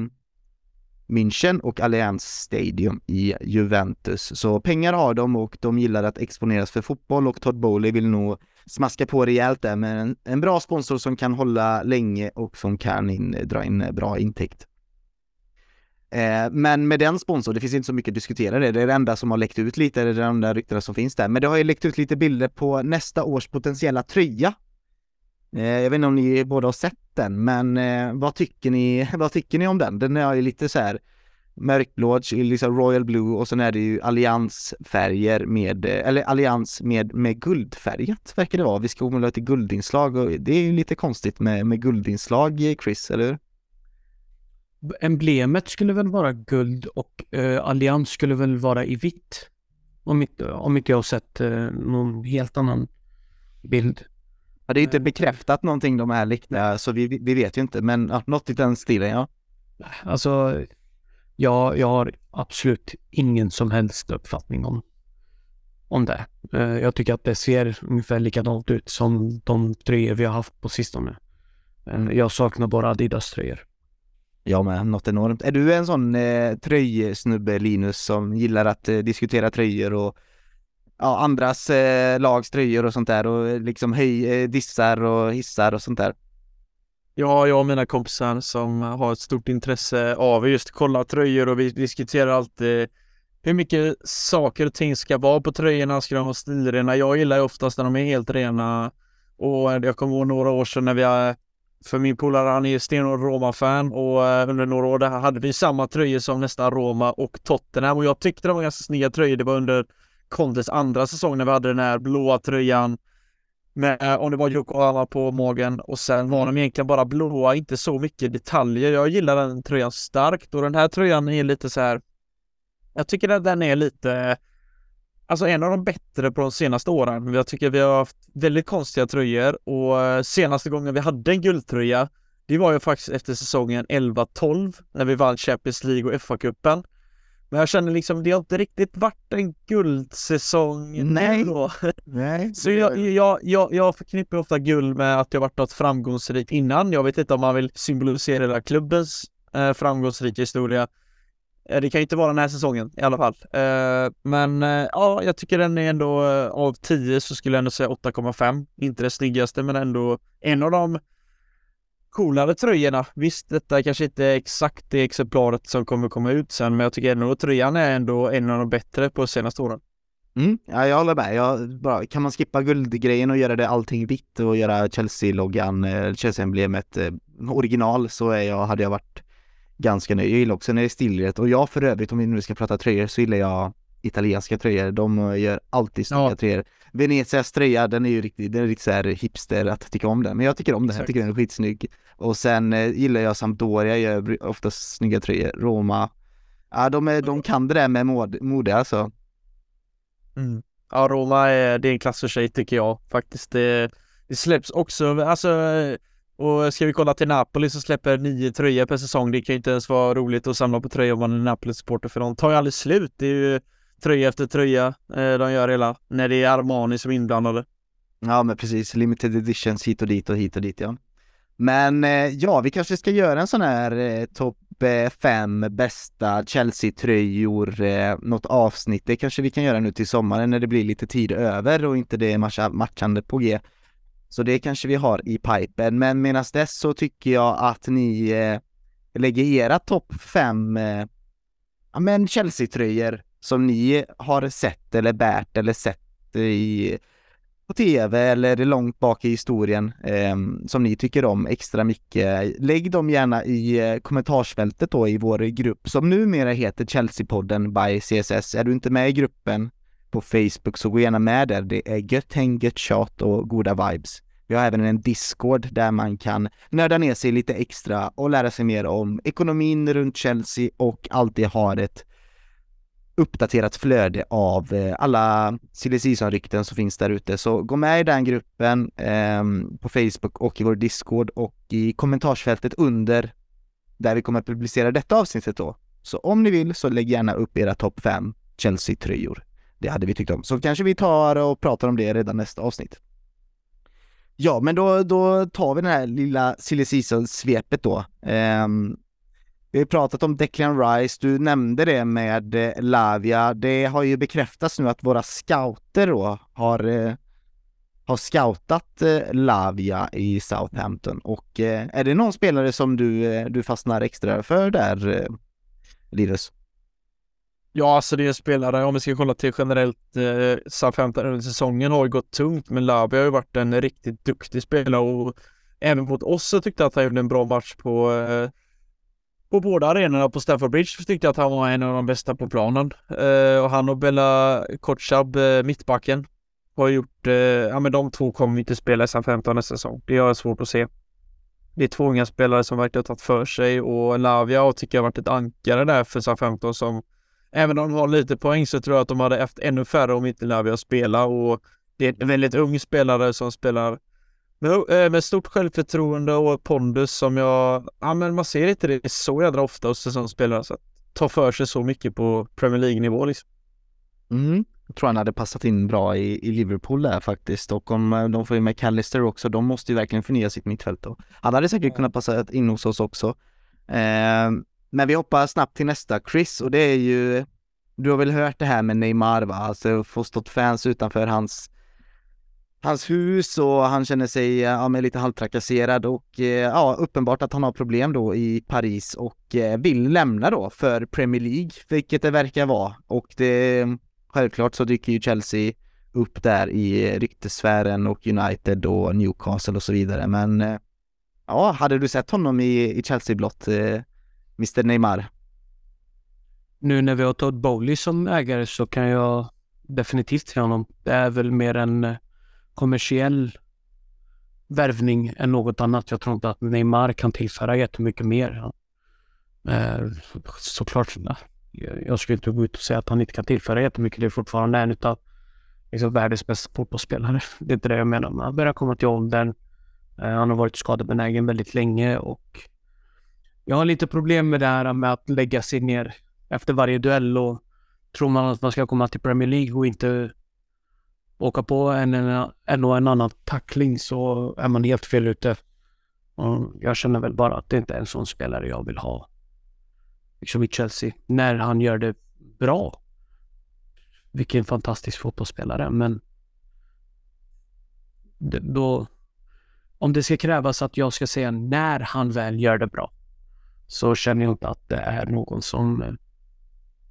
München och Allianz Stadium i Juventus. Så pengar har de och de gillar att exponeras för fotboll och Todd Bowley vill nog smaska på rejält där med en, en bra sponsor som kan hålla länge och som kan in, dra in bra intäkt. Eh, men med den sponsorn, det finns inte så mycket att diskutera det, det är det enda som har läckt ut lite, det är det enda ryktena som finns där. Men det har ju läckt ut lite bilder på nästa års potentiella tröja. Eh, jag vet inte om ni båda har sett den, men eh, vad tycker ni, (laughs) vad tycker ni om den? Den är ju lite så här mörkblå, liksom Royal Blue och sen är det ju alliansfärger med, eh, eller allians med, med guldfärgat verkar det vara. Vi ska måla lite guldinslag och det är ju lite konstigt med, med guldinslag, Chris, eller hur? Emblemet skulle väl vara guld och eh, allians skulle väl vara i vitt. Om inte, om inte jag har sett eh, någon helt annan bild. Ja, det är inte bekräftat någonting de här liknande, så vi, vi vet ju inte, men ja, något i den stilen, ja. Alltså, Ja, jag har absolut ingen som helst uppfattning om, om det. Eh, jag tycker att det ser ungefär likadant ut som de tröjor vi har haft på sistone. Eh, jag saknar bara Adidas-tröjor. Ja med, något enormt. Är du en sån eh, tröjsnubbe Linus som gillar att eh, diskutera tröjor och ja, andras eh, lags tröjor och sånt där och eh, liksom höj, eh, dissar och hissar och sånt där? Ja, jag och mina kompisar som har ett stort intresse av just kolla tröjor och vi diskuterar alltid hur mycket saker och ting ska vara på tröjorna. Ska de vara stilrena? Jag gillar ju oftast när de är helt rena. Och eh, jag kommer ihåg några år sedan när vi eh, för min polare han är stenhård Roma-fan och under några år där hade vi samma tröjor som nästan Roma och Tottenham och jag tyckte det var ganska snygga tröjor. Det var under Contes andra säsong när vi hade den här blåa tröjan med, eh, om det var Yokohama på magen och sen var de egentligen bara blåa, inte så mycket detaljer. Jag gillar den tröjan starkt och den här tröjan är lite så här. Jag tycker att den är lite Alltså en av de bättre på de senaste åren. Jag tycker vi har haft väldigt konstiga tröjor och eh, senaste gången vi hade en guldtröja Det var ju faktiskt efter säsongen 11-12 när vi vann Champions League och FA-cupen. Men jag känner liksom, det har inte riktigt varit en guldsäsong Nej. Då. (laughs) Nej. Så jag, jag, jag, jag förknippar ofta guld med att jag varit något framgångsrikt innan. Jag vet inte om man vill symbolisera hela klubbens eh, framgångsrika historia. Eh, det kan ju inte vara den här säsongen i alla fall. Eh, men eh, ja, jag tycker den är ändå eh, av 10 så skulle jag ändå säga 8,5. Inte det snyggaste men ändå en av de coolare tröjorna. Visst, detta är kanske inte är exakt det exemplaret som kommer komma ut sen, men jag tycker ändå att tröjan är ändå en av de bättre på senaste åren. Mm, ja, jag håller med. Jag, bara, kan man skippa guldgrejen och göra det allting vitt och göra Chelsea-loggan, eh, Chelsea-emblemet eh, original så är jag, hade jag varit ganska nöjd. Jag gillar också när det är stillrätt och jag för övrigt, om vi nu ska prata tröjor, så gillar jag italienska tröjor. De gör alltid snygga Ja. tröjor. Venezias tröja, den är ju riktigt, den är riktigt så här hipster att tycka om den. Men jag tycker om den, jag Exakt. tycker den är skitsnygg. Och sen eh, gillar jag Sampdoria, gör oftast snygga tröjor. Roma, ja de, är, de kan det där med mod, mode alltså. Mm. Ja, Roma är, det är en klass för sig tycker jag faktiskt. Det, det släpps också, alltså och ska vi kolla till Napoli så släpper nio tröjor per säsong. Det kan ju inte ens vara roligt att samla på tröjor om man är Napoli-supporter för de tar ju aldrig slut. Det är ju tröja efter tröja eh, de gör hela, när det är Armani som är inblandade. Ja men precis, limited editions hit och dit och hit och dit ja. Men eh, ja, vi kanske ska göra en sån här eh, topp eh, fem bästa Chelsea-tröjor, eh, något avsnitt. Det kanske vi kan göra nu till sommaren när det blir lite tid över och inte det är matcha, matchande på G. Så det kanske vi har i pipen, men medan dess så tycker jag att ni eh, lägger era topp fem eh, ja, men Chelsea-tröjor som ni har sett eller bärt eller sett i på tv eller långt bak i historien eh, som ni tycker om extra mycket. Lägg dem gärna i eh, kommentarsfältet då i vår grupp som numera heter Chelsea-podden by CSS. Är du inte med i gruppen på Facebook så gå gärna med där. Det är gött häng, gött tjat och goda vibes. Vi har även en Discord där man kan nörda ner sig lite extra och lära sig mer om ekonomin runt Chelsea och alltid har ett uppdaterat flöde av eh, alla silly season-rykten som finns där ute. Så gå med i den gruppen eh, på Facebook och i vår Discord och i kommentarsfältet under där vi kommer att publicera detta avsnittet då. Så om ni vill så lägg gärna upp era topp 5 Chelsea-tröjor. Det hade vi tyckt om. Så kanske vi tar och pratar om det redan nästa avsnitt. Ja, men då, då tar vi den här lilla silly season-svepet då. Ehm, vi har pratat om Declan Rice, du nämnde det med eh, Lavia. Det har ju bekräftats nu att våra scouter då har, eh, har scoutat eh, Lavia i Southampton och är det någon spelare som du, du fastnar extra för där, Linus? Ja, alltså det är spelare, om vi ska kolla till generellt, eh, Southampton under säsongen har ju gått tungt, men Lavia har ju varit en riktigt duktig spelare och även mot oss så tyckte jag att han gjorde en bra match på eh, på båda arenorna på Stamford Bridge tyckte jag att han var en av de bästa på planen. Eh, och han och Bella Kotschab, eh, mittbacken, har gjort, eh, ja men de två kommer inte spela i Southampton nästa säsong. Det har jag svårt att se. Det är två unga spelare som verkligen har tagit för sig och Lavia och tycker jag har varit ett ankare där för SM-15 som Även om de har lite poäng så tror jag att de hade haft ännu färre om inte Lavia spela och det är en väldigt ung spelare som spelar med, eh, med stort självförtroende och pondus som jag, ja men man ser inte det så jädra ofta hos säsongsspelare så att ta för sig så mycket på Premier League-nivå liksom. Mm. Jag tror han hade passat in bra i, i Liverpool där faktiskt och om eh, de får ju McAllister också, de måste ju verkligen förnya sitt mittfält då. Han hade säkert kunnat passa in hos oss också. Eh, men vi hoppar snabbt till nästa, Chris, och det är ju, du har väl hört det här med Neymar va, alltså få stått fans utanför hans hans hus och han känner sig eh, ja, men lite halvtrakasserad och eh, ja, uppenbart att han har problem då i Paris och eh, vill lämna då för Premier League, vilket det verkar vara. Och det, självklart så dyker ju Chelsea upp där i ryktessfären och United och Newcastle och så vidare. Men ja, hade du sett honom i, i Chelsea-blått, eh, Mr Neymar? Nu när vi har Todd Bowley som ägare så kan jag definitivt se honom. Det är väl mer en kommersiell värvning än något annat. Jag tror inte att Neymar kan tillföra jättemycket mer. Eh, såklart. Jag- skulle inte gå ut och säga att han inte kan tillföra jättemycket. Det är fortfarande en utav liksom, världens bästa fotbollsspelare. (laughs) Det är inte det jag menar. Men han börjar komma till åldern. Eh, han har varit skadebenägen väldigt länge och jag har lite problem med det här med att lägga sig ner efter varje duell och tror man att man ska komma till Premier League och inte åka på en, en, en och en annan tackling så är man helt fel ute. Och jag känner väl bara att det inte är en sån spelare jag vill ha. Liksom i Chelsea. När han gör det bra. Vilken fantastisk fotbollsspelare men det, då om det ska krävas att jag ska säga när han väl gör det bra så känner jag inte att det är någon som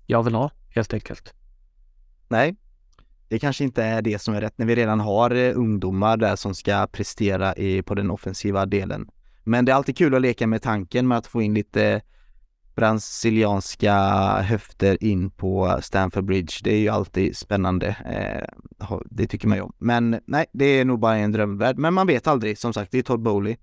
jag vill ha helt enkelt. Nej, det kanske inte är det som är rätt när vi redan har eh, ungdomar där som ska prestera i, på den offensiva delen. Men det är alltid kul att leka med tanken med att få in lite brasilianska höfter in på Stamford Bridge. Det är ju alltid spännande. Eh, det tycker man ju om. Men nej, det är nog bara en drömvärld. Men man vet aldrig. Som sagt, det är Todd Bowley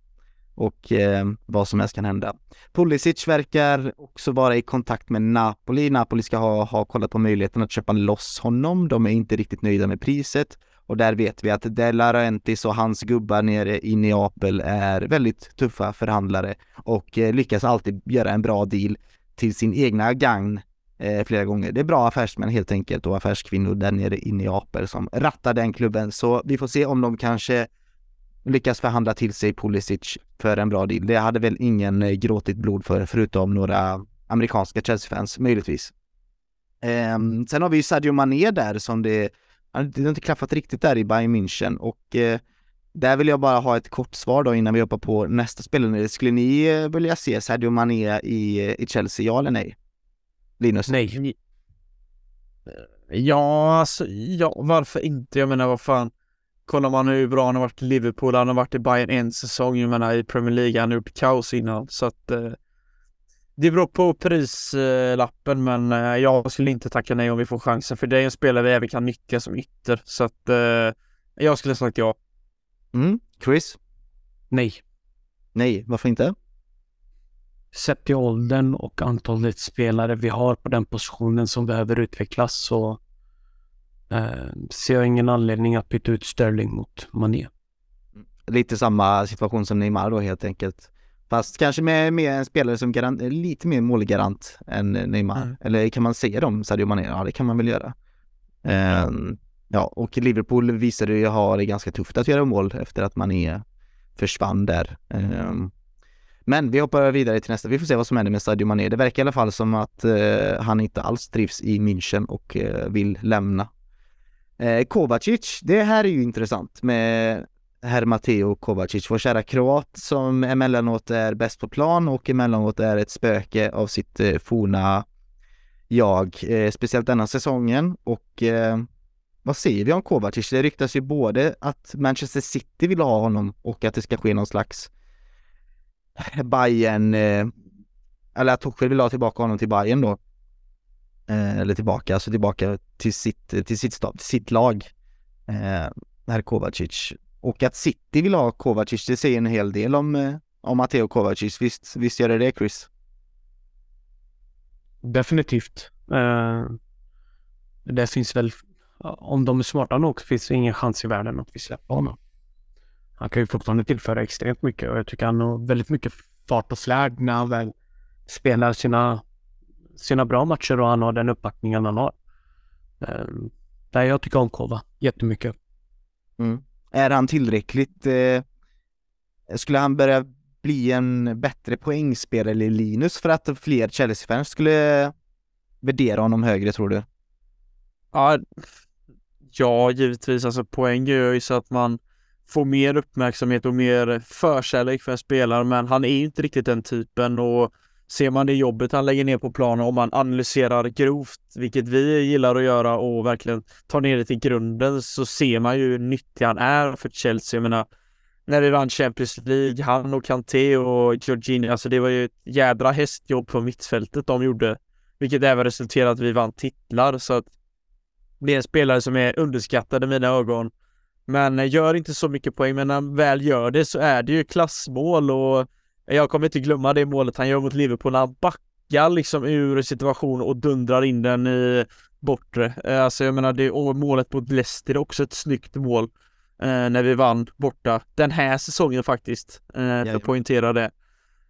och eh, vad som helst kan hända. Pulisic verkar också vara i kontakt med Napoli. Napoli ska ha, ha kollat på möjligheten att köpa loss honom. De är inte riktigt nöjda med priset och där vet vi att De Laurentiis och hans gubbar nere i Neapel är väldigt tuffa förhandlare och eh, lyckas alltid göra en bra deal till sin egna gagn eh, flera gånger. Det är bra affärsmän helt enkelt och affärskvinnor där nere i Neapel som rattar den klubben. Så vi får se om de kanske lyckas förhandla till sig Pulisic för en bra deal. Det hade väl ingen eh, gråtit blod för, förutom några amerikanska Chelsea-fans, möjligtvis. Um, sen har vi ju Sadio Mané där som det, det har inte klaffat riktigt där i Bayern München och uh, där vill jag bara ha ett kort svar då innan vi hoppar på nästa spelare. Skulle ni uh, vilja se Sadio Mané i, i Chelsea, ja eller nej? Linus? Nej. Ja, alltså, ja, varför inte? Jag menar, vad fan kollar man hur bra han har varit i Liverpool, han har varit i Bayern en säsong, jag menar i Premier League, han har gjort kaos innan så att eh, det beror på prislappen men eh, jag skulle inte tacka nej om vi får chansen för det är en spelare vi även kan nyttja som ytter så att eh, jag skulle sagt ja. Mm. Chris? Nej. Nej, varför inte? Sett till åldern och antalet spelare vi har på den positionen som behöver utvecklas så ser jag ingen anledning att byta ut Sterling mot Mané. Lite samma situation som Neymar då helt enkelt. Fast kanske med, med en spelare som garant, lite mer målgarant än Neymar. Mm. Eller kan man säga dem, Sadio Mané? Ja, det kan man väl göra. Um, ja, och Liverpool visade ju ha det ganska tufft att göra mål efter att Mané försvann där. Um, men vi hoppar vidare till nästa. Vi får se vad som händer med Sadio Mané. Det verkar i alla fall som att uh, han inte alls trivs i München och uh, vill lämna. Eh, Kovacic, det här är ju intressant med herr Matteo Kovacic, vår kära kroat som emellanåt är bäst på plan och emellanåt är ett spöke av sitt eh, forna jag, eh, speciellt denna säsongen. Och eh, vad säger vi om Kovacic? Det ryktas ju både att Manchester City vill ha honom och att det ska ske någon slags Bayern eh, eller att Tuchel vill ha tillbaka honom till Bayern då eh, eller tillbaka, alltså tillbaka till sitt, till sitt, till sitt lag, eh, herr Kovacic. Och att City vill ha Kovacic, det säger en hel del om, eh, om Matteo Kovacic. Visst, visst gör det det, Chris? Definitivt. Eh, det finns väl, om de är smarta nog, finns det ingen chans i världen att vi släpper honom. Han kan ju fortfarande tillföra extremt mycket och jag tycker han har väldigt mycket fart och flärd när han väl spelar sina sina bra matcher och han har den uppbackningen han har. Um, nej, jag tycker om Kova jättemycket. Mm. Är han tillräckligt, eh, skulle han börja bli en bättre poängspelare i Linus för att fler Chelsea-fans skulle värdera honom högre tror du? Ja, ja givetvis. Alltså poäng gör ju så att man får mer uppmärksamhet och mer förkärlek för en spelare, men han är ju inte riktigt den typen och ser man det jobbet han lägger ner på planen, om man analyserar grovt, vilket vi gillar att göra och verkligen tar ner det till grunden, så ser man ju hur nyttig han är för Chelsea. Jag menar, när vi vann Champions League, han och Kanté och Jorginho, alltså det var ju ett jädra hästjobb på mittfältet de gjorde, vilket även resulterade att vi vann titlar, så att det är en spelare som är underskattad i mina ögon. Men eh, gör inte så mycket poäng, men när han väl gör det så är det ju klassmål och jag kommer inte glömma det målet han gör mot Liverpool när han backar liksom ur situationen och dundrar in den i bortre. Eh, alltså jag menar, det målet mot Leicester är också ett snyggt mål eh, när vi vann borta den här säsongen faktiskt, eh, för att poängtera det.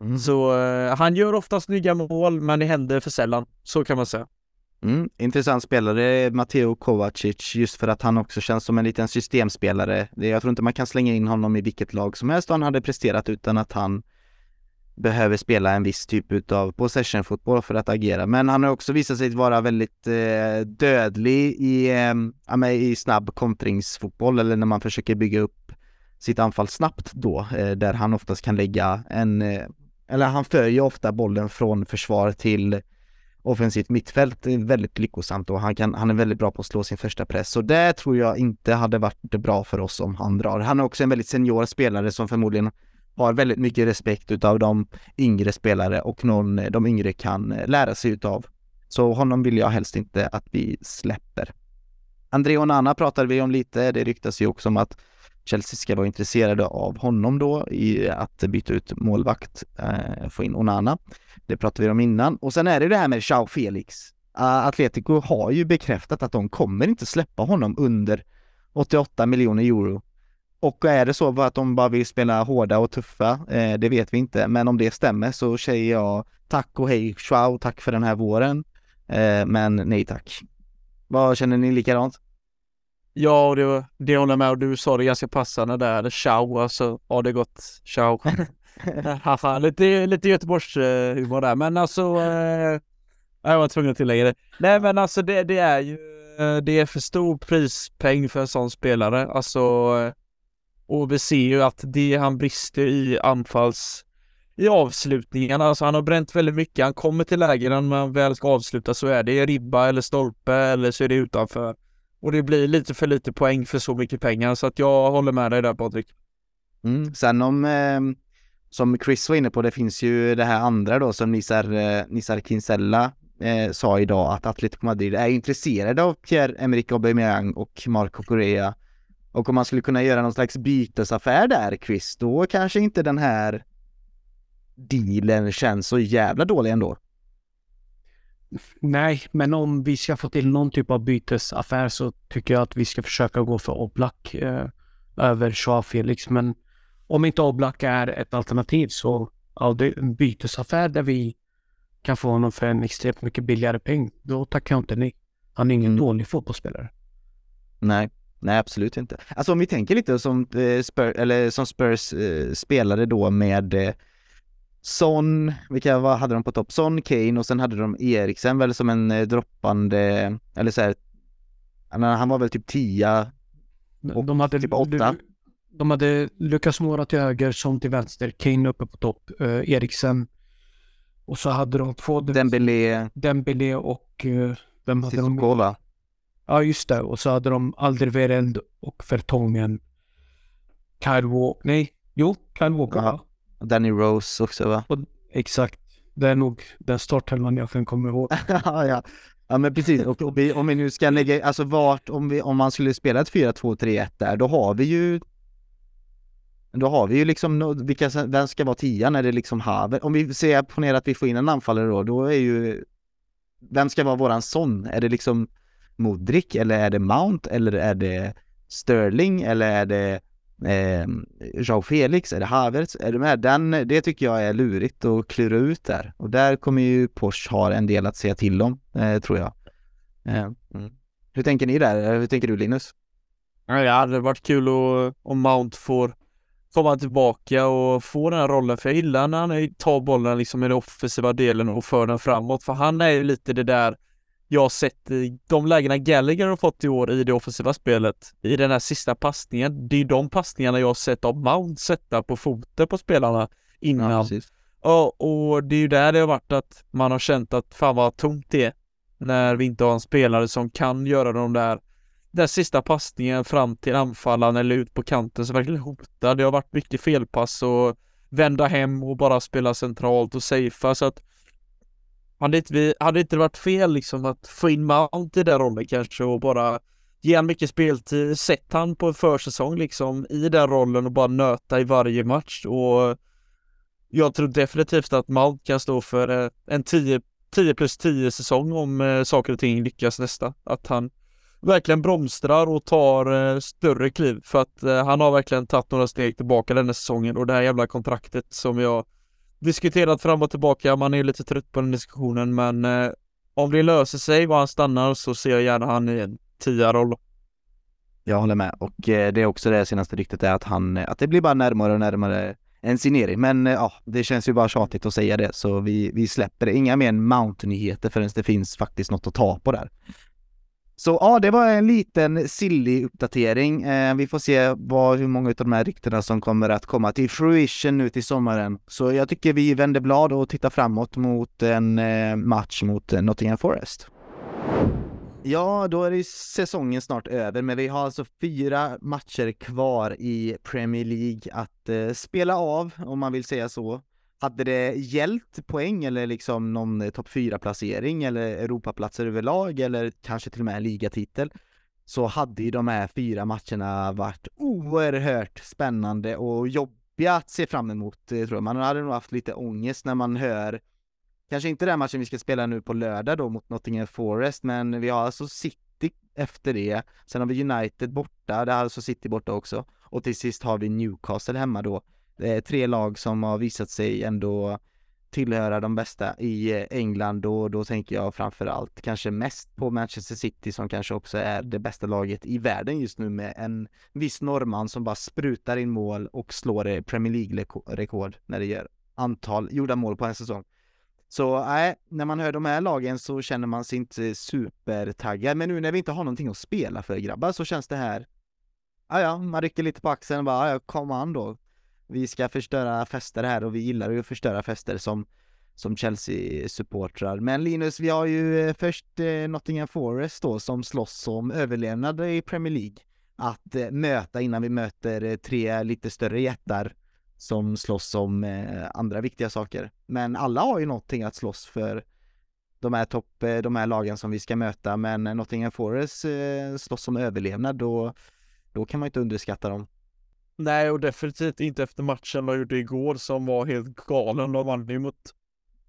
Mm. Så eh, han gör ofta snygga mål, men det händer för sällan. Så kan man säga. Mm, intressant spelare, Matteo Kovacic, just för att han också känns som en liten systemspelare. Jag tror inte man kan slänga in honom i vilket lag som helst och han hade presterat utan att han behöver spela en viss typ utav possession-fotboll för att agera. Men han har också visat sig vara väldigt eh, dödlig i, eh, i snabb kontringsfotboll eller när man försöker bygga upp sitt anfall snabbt då, eh, där han oftast kan lägga en, eh, eller han för ju ofta bollen från försvar till offensivt mittfält väldigt lyckosamt och han, kan, han är väldigt bra på att slå sin första press. Så det tror jag inte hade varit bra för oss om han drar. Han är också en väldigt senior spelare som förmodligen har väldigt mycket respekt utav de yngre spelare och någon eh, de yngre kan eh, lära sig utav. Så honom vill jag helst inte att vi släpper. André Onana pratade vi om lite. Det ryktas ju också om att Chelsea ska vara intresserade av honom då i att byta ut målvakt, eh, få in Onana. Det pratade vi om innan. Och sen är det det här med Chao Felix. Uh, Atletico har ju bekräftat att de kommer inte släppa honom under 88 miljoner euro. Och är det så att de bara vill spela hårda och tuffa, eh, det vet vi inte. Men om det stämmer så säger jag tack och hej Joao, tack för den här våren. Eh, men nej tack. Vad känner ni likadant? Ja, det, det håller jag med och du sa det ganska passande där. Ciao, alltså. (laughs) Ja, det är gott. Ciao. Lite, lite Göteborgs uh, humor där, men alltså. Uh, jag var tvungen att tillägga det. Nej, men alltså det, det är ju. Uh, det är för stor prispeng för en sån spelare. Alltså. Och vi ser ju att det han brister i anfalls i avslutningarna. Alltså han har bränt väldigt mycket. Han kommer till lägen när man väl ska avsluta så är det ribba eller stolpe eller så är det utanför. Och det blir lite för lite poäng för så mycket pengar så att jag håller med dig där Patrik. Mm. Sen om, eh, som Chris var inne på, det finns ju det här andra då som Nisar, eh, Nisar Kinsella eh, sa idag att Atletico Madrid är intresserade av Pierre-Emerick Aubameyang och Marco Correa. Och om man skulle kunna göra någon slags bytesaffär där, Chris, då kanske inte den här dealen känns så jävla dålig ändå. Nej, men om vi ska få till någon typ av bytesaffär så tycker jag att vi ska försöka gå för Oblak eh, över Joao Felix. Men om inte Oblak är ett alternativ så ja, det är en bytesaffär där vi kan få honom för en extremt mycket billigare peng. Då tackar jag inte nej. Han är ingen mm. dålig fotbollsspelare. Nej, nej absolut inte. Alltså om vi tänker lite som, eh, Spurs, eller som Spurs eh, spelade då med eh, Son, vilka vad hade de på topp? Son, Kane och sen hade de Eriksen väl som en eh, droppande, eller så här, han var väl typ 10 och de hade, typ 8. De hade Lukas Mora till höger, Son till vänster, Kane uppe på topp, uh, Eriksen. Och så hade de två... Dembélé. Dembélé och... Uh, vem hade Sissoko, de? va? Ja, just det. Och så hade de Alderweireld och Vertongen. Kyle Walker. Nej, jo, Kyle Walker. Ja. Danny Rose också va? Och, exakt. Det är nog den startelvan jag kan komma ihåg. (laughs) ja, ja. ja, men precis. Och, och vi, om vi nu ska lägga, alltså vart, om, vi, om man skulle spela ett 4-2-3-1 där, då har vi ju då har vi ju liksom, vilka, vem ska vara tian? Är det liksom Haver? Om vi ser, ponera att vi får in en anfallare då, då är ju Vem ska vara våran son? Är det liksom Modric eller är det Mount eller är det Sterling eller är det eh, Joao Felix, är det Havertz, är du med? Den, det tycker jag är lurigt att klura ut där. Och där kommer ju Porsche ha en del att säga till om, eh, tror jag. Eh. Hur tänker ni där? Hur tänker du Linus? Ja, det hade varit kul om Mount får komma tillbaka och få den här rollen, för jag gillar när han tar bollen liksom i den offensiva delen och för den framåt, för han är ju lite det där jag har sett i de lägena Gallagher har fått i år i det offensiva spelet, i den här sista passningen, det är de passningarna jag har sett av Mount sätta på foten på spelarna innan. Ja, och det är ju där det har varit att man har känt att fan vad tomt det är när vi inte har en spelare som kan göra de där den sista passningen fram till anfallaren eller ut på kanten som verkligen hotar. Det har varit mycket felpass och vända hem och bara spela centralt och safea så att hade inte, vi, hade inte det varit fel liksom att få in Mount i den rollen kanske och bara ge han mycket speltid, sätta han på en försäsong liksom i den rollen och bara nöta i varje match och jag tror definitivt att Mount kan stå för eh, en 10, 10 plus 10 säsong om eh, saker och ting lyckas nästa. Att han verkligen bromstrar och tar eh, större kliv för att han har verkligen tagit några steg tillbaka den här säsongen och det här jävla kontraktet som jag diskuterat fram och tillbaka. Man är lite trött på den diskussionen, men eh, om det löser sig och han stannar så ser jag gärna han i en tia-roll. Jag håller med och eh, det är också det senaste ryktet är att han, eh, att det blir bara närmare och närmare en signering. Men eh, ja, det känns ju bara tjatigt att säga det så vi, vi släpper det. Inga mer Mount-nyheter förrän det finns faktiskt något att ta på där. Så ja, det var en liten silly uppdatering. Eh, vi får se vad, hur många av de här ryktena som kommer att komma till fruition nu till sommaren. Så jag tycker vi vänder blad och tittar framåt mot en eh, match mot eh, Nottingham Forest. Ja, då är det säsongen snart över, men vi har alltså fyra matcher kvar i Premier League att eh, spela av, om man vill säga så. Hade det gällt poäng eller liksom någon eh, topp 4-placering eller Europaplatser överlag eller kanske till och med en ligatitel så hade ju de här fyra matcherna varit oerhört spännande och jobbiga att se fram emot, eh, tror jag. Man hade nog haft lite ångest när man hör Kanske inte den matchen vi ska spela nu på lördag då mot Nottingham Forest, men vi har alltså City efter det. Sen har vi United borta, det är alltså City borta också. Och till sist har vi Newcastle hemma då. Det är tre lag som har visat sig ändå tillhöra de bästa i eh, England och då tänker jag framförallt kanske mest på Manchester City som kanske också är det bästa laget i världen just nu med en viss norrman som bara sprutar in mål och slår eh, Premier League-rekord när det gör antal gjorda mål på en säsong. Så nej, när man hör de här lagen så känner man sig inte supertaggad. Men nu när vi inte har någonting att spela för grabbar så känns det här, ja ja, man rycker lite på axeln och bara, ah ja kom an då. Vi ska förstöra fester här och vi gillar ju att förstöra fester som, som Chelsea-supportrar. Men Linus, vi har ju eh, först eh, Nottingham Forest då som slåss om överlevnad i Premier League att eh, möta innan vi möter eh, tre lite större jättar som slåss om eh, andra viktiga saker. Men alla har ju någonting att slåss för de här topp, eh, de här lagen som vi ska möta, men Nottingham Forest slåss om överlevnad och då kan man inte underskatta dem. Nej, och definitivt inte efter matchen de gjorde igår som var helt galen. De vann ju mot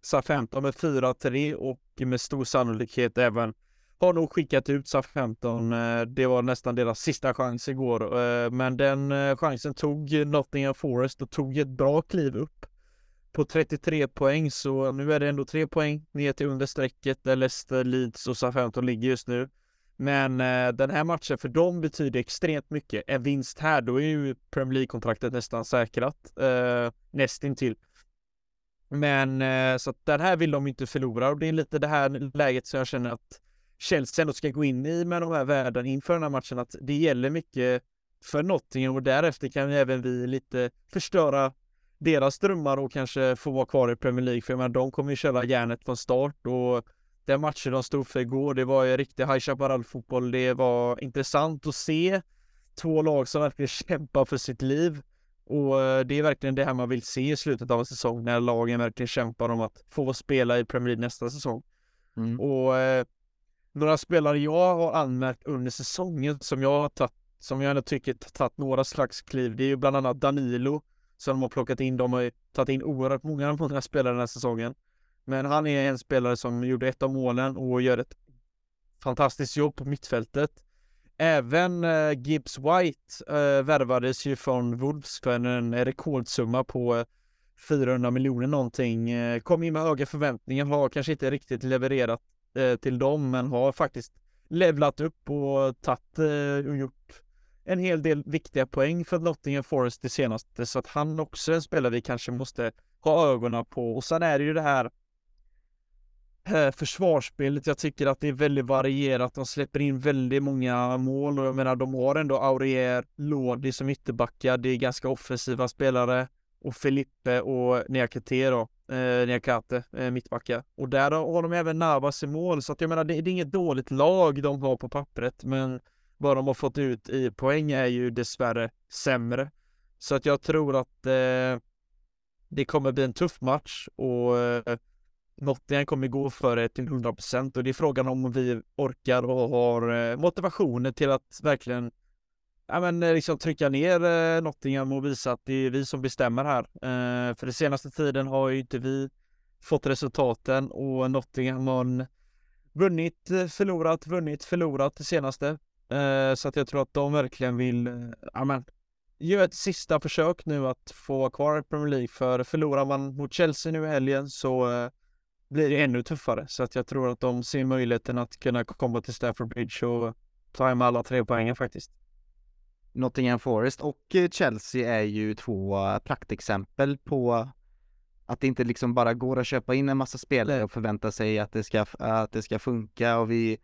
SA-15 med 4-3 och med stor sannolikhet även har nog skickat ut SA-15. Eh, det var nästan deras sista chans igår, eh, men den eh, chansen tog Nottingham Forest och tog ett bra kliv upp på 33 poäng, så nu är det ändå tre poäng ner till understrecket där Leicester, Leeds och SA-15 ligger just nu. Men eh, den här matchen för dem betyder extremt mycket. En vinst här, då är ju Premier League-kontraktet nästan säkrat. Eh, nästintill. Men eh, så att den här vill de inte förlora och det är lite det här läget som jag känner att Chelsea ändå ska gå in i med de här värden inför den här matchen att det gäller mycket för Nottingham och därefter kan ju även vi lite förstöra deras drömmar och kanske få vara kvar i Premier League för jag menar, de kommer ju köra järnet från start och den matchen de stod för igår, det var ju riktig High Chaparral-fotboll. Det var intressant att se två lag som verkligen kämpar för sitt liv. Och eh, det är verkligen det här man vill se i slutet av en säsong, när lagen verkligen kämpar om att få spela i Premier League nästa säsong. Mm. Och eh, några spelare jag har anmärkt under säsongen som jag har tagit, som jag ändå tycker tagit några slags kliv, det är ju bland annat Danilo som de har plockat in. De har ju tagit in oerhört många, många spelare den här säsongen. Men han är en spelare som gjorde ett av målen och gör ett fantastiskt jobb på mittfältet. Även eh, Gibbs White eh, värvades ju från Wolves för en rekordsumma på eh, 400 miljoner någonting. Eh, kom in med höga förväntningar, har kanske inte riktigt levererat eh, till dem men har faktiskt levlat upp och tagit eh, och gjort en hel del viktiga poäng för Nottingham Forest det senaste så att han också är en spelare vi kanske måste ha ögonen på och sen är det ju det här Eh, försvarsspelet. Jag tycker att det är väldigt varierat. De släpper in väldigt många mål och jag menar de har ändå Aurier, Lodi som ytterbackar. Det är ganska offensiva spelare och Felipe och Niakate då eh, Niakate, eh, mittbackar. Och där har de även Navas i mål, så att jag menar det, det är inget dåligt lag de har på pappret, men vad de har fått ut i poäng är ju dessvärre sämre. Så att jag tror att eh, det kommer bli en tuff match och eh, Nottingham kommer gå för det till 100% och det är frågan om vi orkar och har motivationen motivationer till att verkligen ja, men eh, liksom trycka ner eh, Nottingham och visa att det är vi som bestämmer här. För den senaste tiden har ju inte vi fått resultaten och Nottingham har vunnit, förlorat, vunnit, förlorat det senaste. Så att jag tror att de verkligen vill, ja men, göra ett sista försök nu att få vara kvar i Premier League. För förlorar man mot Chelsea nu i helgen så blir det ännu tuffare. Så att jag tror att de ser möjligheten att kunna komma till Stafford Bridge och ta hem alla tre poängen faktiskt. Nottingham Forest och eh, Chelsea är ju två praktexempel på att det inte liksom bara går att köpa in en massa spelare och förvänta sig att det ska, att det ska funka och vi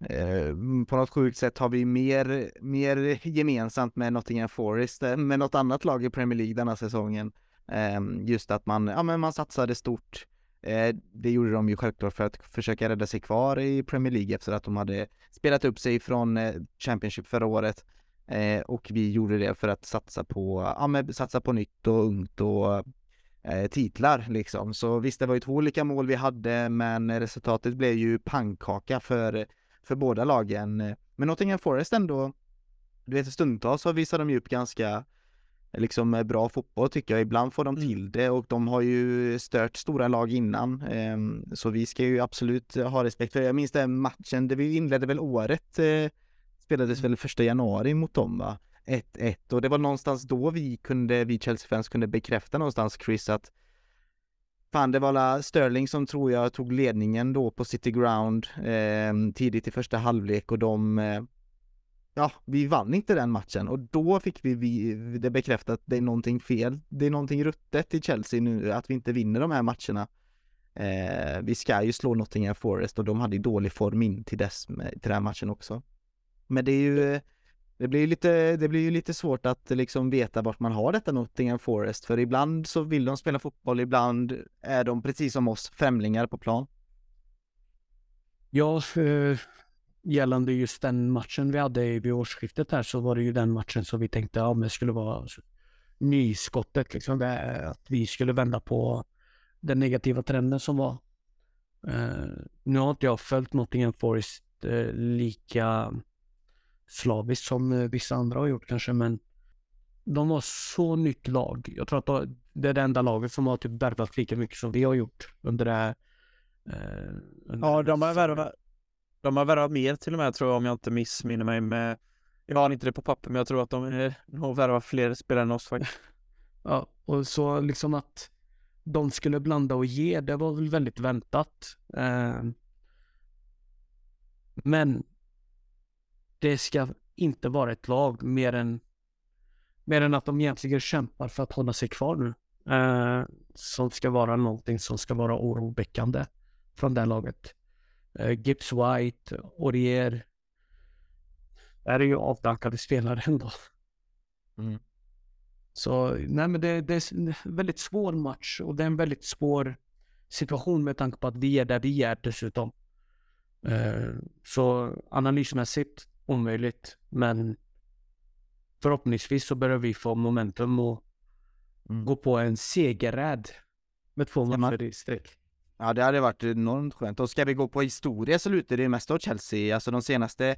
eh, på något sjukt sätt har vi mer, mer gemensamt med Nottingham Forest med något annat lag i Premier League denna säsongen. Eh, just att man, ja men man satsade stort Eh, Eh, det gjorde de ju självklart för att försöka rädda sig kvar i Premier League efter att de hade spelat upp sig från eh, Championship förra året. Eh, och vi gjorde det för att satsa på, ja men satsa på nytt och ungt och titlar liksom. Så visst, det var ju två olika mål vi hade, men resultatet blev ju pannkaka för, för båda lagen. Men Nottingham Forest ändå, du vet stundtals så visar de ju upp ganska liksom bra fotboll tycker jag. Ibland får de mm. till det och de har ju stört stora lag innan. Ehm, så vi ska ju absolut ha respekt för det. Jag minns den matchen, det vi inledde väl året, eh, spelades mm. väl första januari mot dem va? 1-1 och det var någonstans då vi kunde, vi Chelsea-fans kunde bekräfta någonstans Chris att Fan, det var Sterling som tror jag tog ledningen då på City Ground eh, tidigt i första halvlek och de eh, ja, vi vann inte den matchen och då fick vi, vi det bekräftat att det är någonting fel. Det är någonting ruttet i Chelsea nu, att vi inte vinner de här matcherna. Eh, vi ska ju slå Nottingham Forest och de hade ju dålig form in till dess, till den här matchen också. Men det är ju, det blir ju lite, det blir ju lite svårt att liksom veta vart man har detta Nottingham Forest, för ibland så vill de spela fotboll, ibland är de precis som oss främlingar på plan. Ja, gällande just den matchen vi hade vid årsskiftet här så var det ju den matchen som vi tänkte ja, men skulle vara nyskottet liksom. Det, att vi skulle vända på den negativa trenden som var. Uh, nu har inte jag följt Nottingham Forest uh, lika slaviskt som uh, vissa andra har gjort kanske men de var så nytt lag. Jag tror att det är det enda laget som har typ värvat lika mycket som vi har gjort under det här. Ja, de har värvat de har värvat mer till och med tror jag om jag inte missminner mig med Jag har inte det på papper men jag tror att de har värvat fler spelare än oss faktiskt. (laughs) Ja, och så liksom att de skulle blanda och ge, det var väl väldigt väntat. Eh, men det ska inte vara ett lag mer än mer än att de egentligen kämpar för att hålla sig kvar nu. Eh, som ska vara någonting som ska vara oroväckande från det laget. Eh, Gibbs White, Orier. Det här är ju avdankade spelare ändå. Mm. Så nej men det, det, är en väldigt svår match och det är en väldigt svår situation med tanke på att vi är där vi är dessutom. Uh, så analysmässigt omöjligt men förhoppningsvis så börjar vi få momentum och mm. gå på en segerräd med två matcher i sträck. Ja, det hade varit enormt skönt. Och ska vi gå på historia så lutar det mest åt Chelsea. Alltså de senaste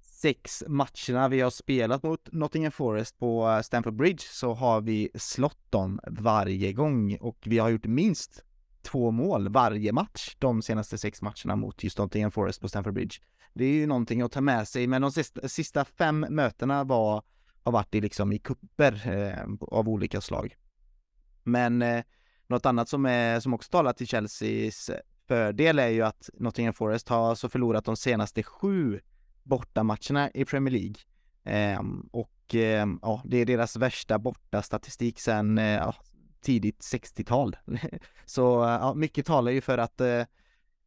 sex matcherna vi har spelat mot Nottingham Forest på eh, Stamford Bridge så har vi slått dem varje gång och vi har gjort minst två mål varje match de senaste sex matcherna mot just Nottingham Forest på Stamford Bridge. Det är ju någonting att ta med sig, men de sista, sista fem mötena var, har varit i liksom i kupper eh, av olika slag. Men eh, något annat som, är, som också talar till Chelseas eh, fördel är ju att Nottingham Forest har alltså förlorat de senaste sju bortamatcherna i Premier League. Eh, och eh, ja, det är deras värsta bortastatistik sedan eh, tidigt 60-tal. (laughs) Så eh, ja, mycket talar ju för att eh,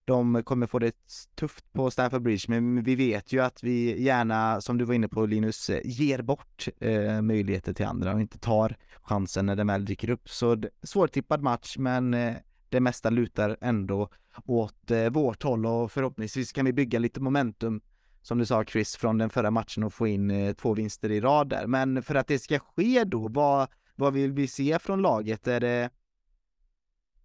de kommer få det tufft på Stamford Bridge, men vi vet ju att vi gärna, som du var inne på Linus, ger bort eh, möjligheter till andra och inte tar chansen när den väl dyker upp. Så svårtippad match, men eh, det mesta lutar ändå åt eh, vårt håll och förhoppningsvis kan vi bygga lite momentum som du sa Chris, från den förra matchen och få in eh, två vinster i rad där. Men för att det ska ske då, vad, vad vill vi se från laget? Är det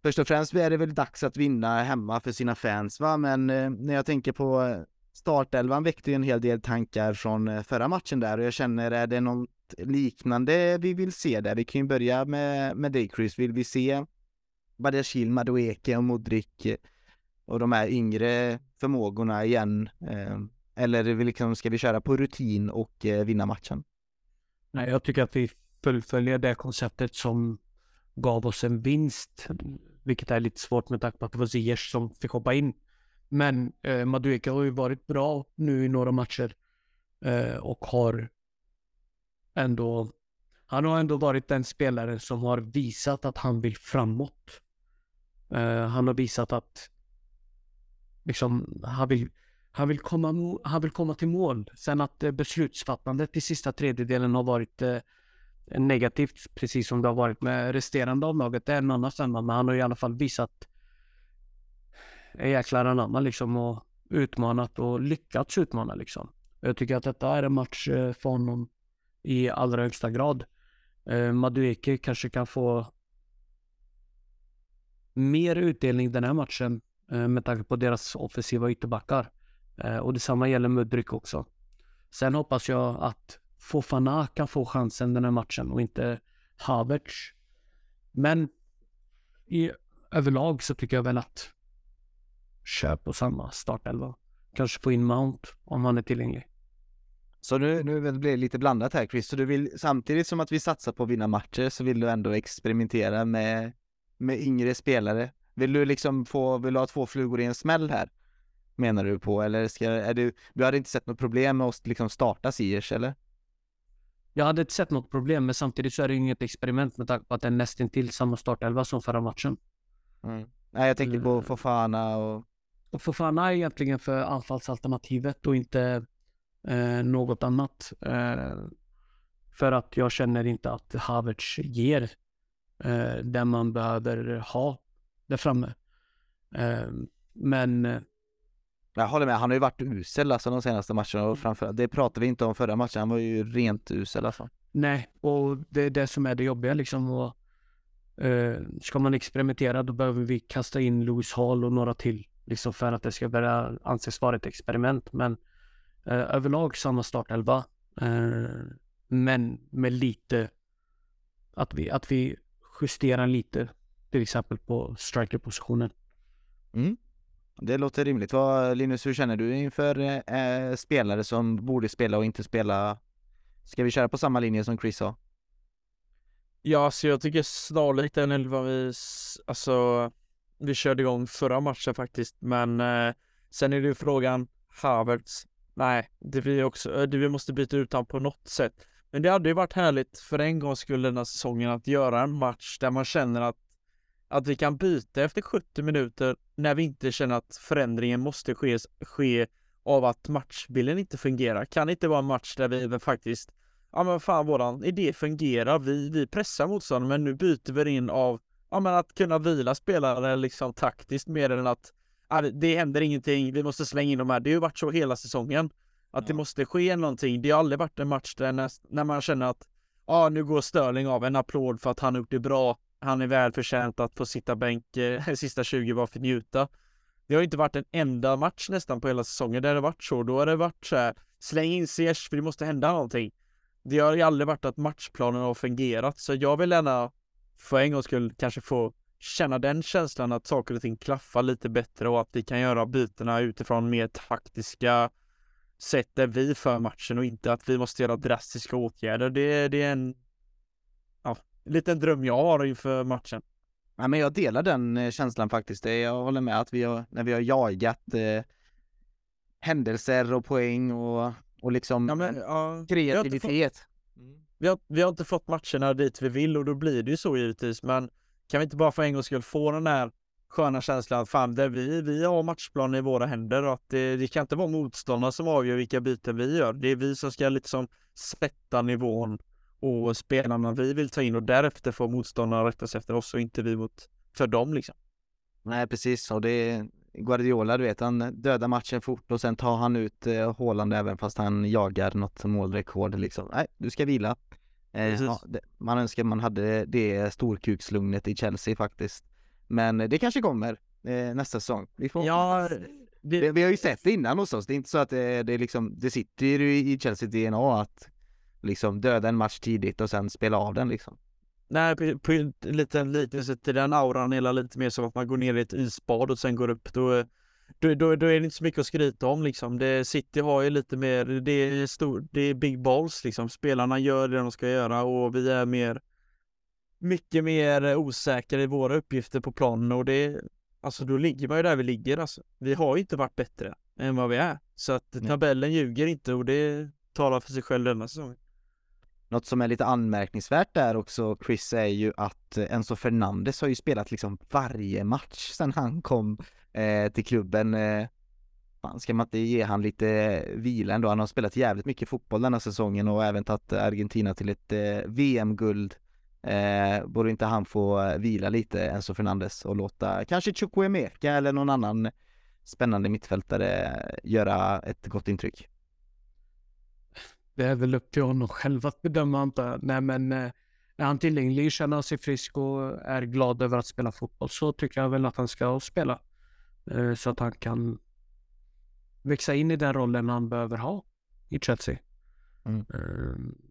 Först och främst är det väl dags att vinna hemma för sina fans va, men eh, när jag tänker på eh, startelvan väckte ju en hel del tankar från eh, förra matchen där och jag känner, är det något liknande vi vill se där? Vi kan ju börja med, med dig Chris, vill vi se Badiashil, Madueke och Modric eh, och de här yngre förmågorna igen? Eller liksom, ska vi köra på rutin och vinna matchen? Nej, jag tycker att vi fullföljer det konceptet som gav oss en vinst vilket är lite svårt med tanke på att det var Ziyech som fick hoppa in. Men eh, Madueka har ju varit bra nu i några matcher eh, och har ändå han har ändå varit den spelare som har visat att han vill framåt. Eh, han har visat att liksom, han vill, han vill, komma, han vill komma till mål. Sen att eh, beslutsfattandet i sista tredjedelen har varit eh, negativt, precis som det har varit med resterande av laget. Det är en annan femma, men han har i alla fall visat en jäkla anamma liksom och utmanat och lyckats utmana liksom. Jag tycker att detta är en match eh, för honom i allra högsta grad. Eh, Madueke kanske kan få mer utdelning den här matchen eh, med tanke på deras offensiva ytterbackar. Och detsamma gäller Mudryk också. Sen hoppas jag att Fofana kan få chansen den här matchen och inte Havertz. Men i överlag så tycker jag väl att kör på samma startelva. Kanske få in Mount om han är tillgänglig. Så nu, nu blir det lite blandat här Chris, så du vill samtidigt som att vi satsar på att vinna matcher så vill du ändå experimentera med, med yngre spelare. Vill du liksom få, vill du ha två flugor i en smäll här? Menar du på, eller ska, är du, du hade inte sett något problem med att liksom starta Siers eller? Jag hade inte sett något problem, men samtidigt så är det inget experiment med tanke på att det är nästintill samma startelva som förra matchen. Mm. Nej, jag tänker på Mm. Fofana och... Och Fofana är egentligen för anfallsalternativet och inte eh, något annat. Eh, för att jag känner inte att Havertz ger eh, det man behöver ha där framme. Eh, men eh, Jag håller med, han har ju varit usel alltså de senaste matcherna och framför det pratade vi inte om förra matchen, han var ju rent usel alltså. nej, och det är det som är det jobbiga liksom. Och, eh, ska man experimentera då behöver vi kasta in Lewis Hall och några till. Liksom för att det ska börja anses vara ett experiment. Men eh, överlag samma startelva. Eh, men med lite att vi, att vi justerar lite. Till exempel på strikerpositionen. Mm. Det låter rimligt. Vad, Linus, hur känner du inför eh, spelare som borde spela och inte spela? Ska vi köra på samma linje som Chris sa? Ja, så jag tycker snarlikt den elva vi, alltså, vi körde igång förra matchen faktiskt, men eh, sen är det ju frågan Havertz. Nej, det vi också, eh, det vi måste byta ut honom på något sätt. Men det hade ju varit härligt för en gångs skull den här säsongen att göra en match där man känner att, att vi kan byta efter 70 minuter när vi inte känner att förändringen måste ske, ske av att matchbilden inte fungerar. Kan det inte vara en match där vi faktiskt ja men fan våran idé fungerar, vi, vi pressar motståndaren men nu byter vi in av ja men att kunna vila spelare liksom taktiskt mer än att ja, det- det händer ingenting, vi måste slänga in de här. Det har ju varit så hela säsongen. Att det Ja. måste ske någonting. Det har aldrig varit en match där när, när man känner att ja nu går Störling av, en applåd för att han har gjort det bra. Han är välförtjänt att få sitta bänk eh, (laughs) sista 20 bara för att njuta. Det har inte varit en enda match nästan på hela säsongen där det varit så. Då har det varit så här, släng in Ziyech för det måste hända någonting. Det har ju aldrig varit att matchplanen har fungerat, så jag vill gärna för en gångs skull kanske få känna den känslan att saker och ting klaffar lite bättre och att vi kan göra bytena utifrån mer taktiska sätt där vi för matchen och inte att vi måste göra drastiska åtgärder. Det, det är en liten dröm jag har inför matchen. Ja, men jag delar den eh, känslan faktiskt. Det- Jag håller med att vi har, när vi har jagat eh, händelser och poäng och, och liksom Ja, men, ja, kreativitet. vi, har, vi har inte fått matcherna dit vi vill och då blir det ju så givetvis. Men kan vi inte bara för en gångs skull få den här sköna känslan att fan, där vi, vi har matchplanen i våra händer och att det, det kan inte vara motståndarna som avgör vilka byten vi gör. Det är vi som ska liksom sätta nivån och spelarna vi vill ta in och därefter får motståndarna rätta sig efter oss och inte vi mot för dem liksom. Nej precis, och det är Guardiola du vet, han dödar matchen fort och sen tar han ut eh, även fast han jagar något målrekord liksom. Nej, du ska vila. Eh, ja, det, man önskar man hade det storkukslugnet i Chelsea faktiskt. Men eh, det kanske kommer eh, nästa säsong. Vi får Ja, Vi, det, vi har ju sett det innan hos oss, det är inte så att det, det är liksom, det sitter ju i Chelsea DNA att liksom döda en match tidigt och sen spela av den liksom. nej, på, på en liten liknelse till den auran är lite mer som att man går ner i ett isbad och sen går upp. Då, då, då, då är det inte så mycket att skryta om liksom. Det, City har ju lite mer, det är, stor, det är big balls liksom. Spelarna gör det de ska göra och vi är mer mycket mer osäkra i våra uppgifter på planen och det Alltså då ligger man ju där vi ligger alltså. Vi har ju inte varit bättre än vad vi är. Så att Nej. tabellen ljuger inte och det talar för sig själv denna säsongen. Något som är lite anmärkningsvärt där också Chris är ju att eh, Enzo Fernandes har ju spelat liksom varje match sedan han kom eh, till klubben. Eh, fan, ska man inte ge han lite eh, vila ändå? Han har spelat jävligt mycket fotboll denna säsongen och även tagit Argentina till ett eh, VM-guld. Eh, borde inte han få eh, vila lite, Enzo Fernandes, och låta kanske Chukwuemeka eller någon annan spännande mittfältare göra ett gott intryck? Det är väl upp till honom själv att bedöma antar jag. Nej men eh, är han tillgänglig, känner sig frisk och är glad över att spela fotboll så tycker jag väl att han ska spela. Eh, så att han kan växa in i den rollen han behöver ha i Chelsea. Mm. Eh,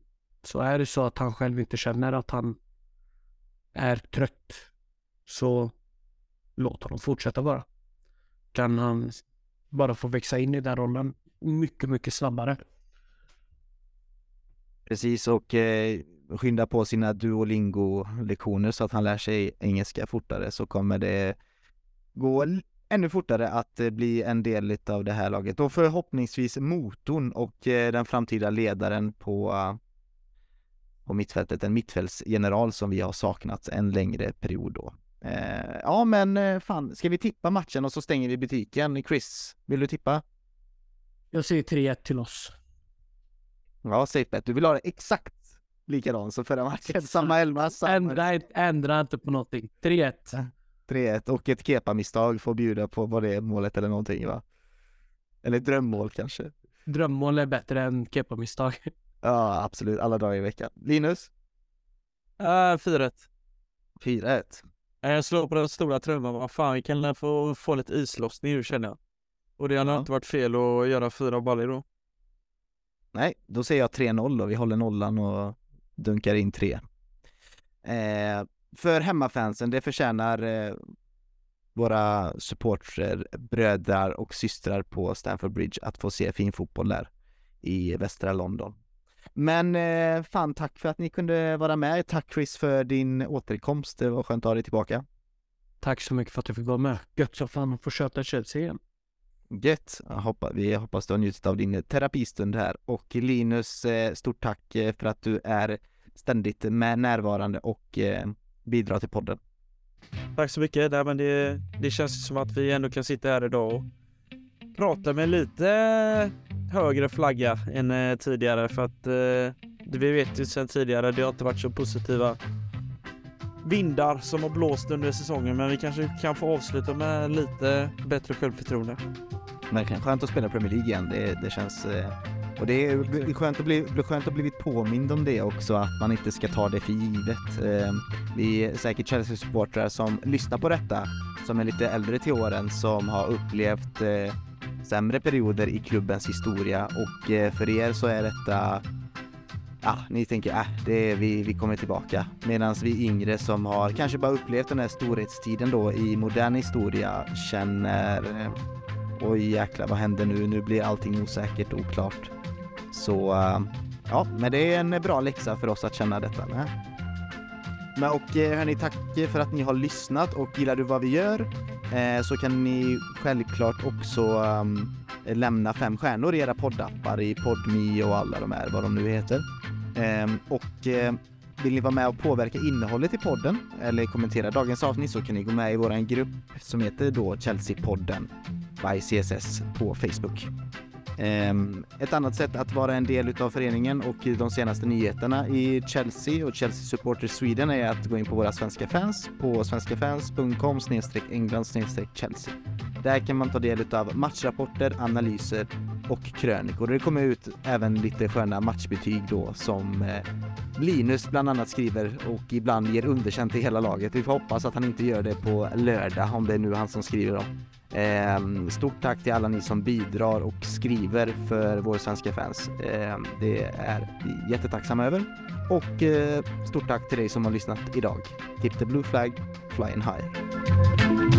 så är det så att han själv inte känner att han är trött så låt honom fortsätta bara. Kan han bara få växa in i den rollen mycket, mycket snabbare. Precis, och eh, skynda på sina Duolingo-lektioner så att han lär sig engelska fortare så kommer det gå ännu fortare att eh, bli en del av det här laget och förhoppningsvis motorn och eh, den framtida ledaren på, uh, på mittfältet, en mittfältsgeneral som vi har saknat en längre period då. Eh, ja men eh, fan, ska vi tippa matchen och så stänger vi butiken? Chris, vill du tippa? Jag säger 3-1 till oss. Ja, safe bet. Du vill ha det exakt likadant som förra matchen. Samma elva, samma... Ändra, ändra inte på någonting. 3-1. 3-1 och ett kepa-misstag får bjuda på vad det är, målet eller någonting va? Eller ett drömmål kanske? Drömmål är bättre än kepa-misstag. Ja, absolut. Alla dagar i veckan. Linus? Uh, 4-1. 4-1. Jag slår på den stora trumman. Vad fan, vi kan få, få lite islossning nu känner jag. Och det hade Ja. inte varit fel att göra fyra baller då. Nej, då säger jag 3-0 då. Vi håller nollan och dunkar in tre. Eh, för hemmafansen, det förtjänar eh, våra supportrar, bröder och systrar på Stamford Bridge att få se fin fotboll där i västra London. Men eh, fan, tack för att ni kunde vara med. Tack Chris för din återkomst. Det var skönt att ha dig tillbaka. Tack så mycket för att du fick vara med. Gött som fan att få köta Chelsea igen. Gött! Vi hoppas du har njutit av din eh, terapistund här och Linus, eh, stort tack eh, för att du är ständigt med närvarande och bidrar till podden. Tack så mycket. Nej, men det, det känns som att vi ändå kan sitta här idag och prata med lite högre flagga än tidigare för att vi vet ju sedan tidigare, det har inte varit så positiva vindar som har blåst under säsongen men vi kanske kan få avsluta med lite bättre självförtroende. Verkligen skönt att spela Premier League igen. Det, det känns... Eh, och det är skönt att bli, skönt att blivit påmind om det också, att man inte ska ta det för givet. Eh, vi är säkert Chelsea-supportrar som lyssnar på detta, som är lite äldre till åren, som har upplevt eh, sämre perioder i klubbens historia och för er så är detta Ja, ni tänker äh, det är vi, vi kommer tillbaka. Medan vi yngre som har kanske bara upplevt den här storhetstiden då i modern historia känner eh, oj jäklar vad händer nu? Nu blir allting osäkert och oklart. Så eh, ja, men det är en bra läxa för oss att känna detta med. Men och eh, hörni, tack för att ni har lyssnat och gillar du vad vi gör eh, så kan ni självklart också um, lämna fem stjärnor i era poddappar i Podme och alla de här, vad de nu heter. Ehm, och eh, vill ni vara med och påverka innehållet i podden eller kommentera dagens avsnitt så kan ni gå med i vår grupp som heter då Chelsea-podden by CSS på Facebook. Ehm, ett annat sätt att vara en del av föreningen och de senaste nyheterna i Chelsea och Chelsea Supporters Sweden är att gå in på våra svenska fans på svenskafans.com england Chelsea. Där kan man ta del av matchrapporter, analyser och krönikor. Det kommer ut även lite sköna matchbetyg då som eh, Linus bland annat skriver och ibland ger underkänt till hela laget. Vi får hoppas att han inte gör det på lördag om det är nu han som skriver dem. Eh, stort tack till alla ni som bidrar och skriver för våra svenska fans. Eh, det är vi jättetacksamma över. Och eh, stort tack till dig som har lyssnat idag. Keep the blue flag flying high.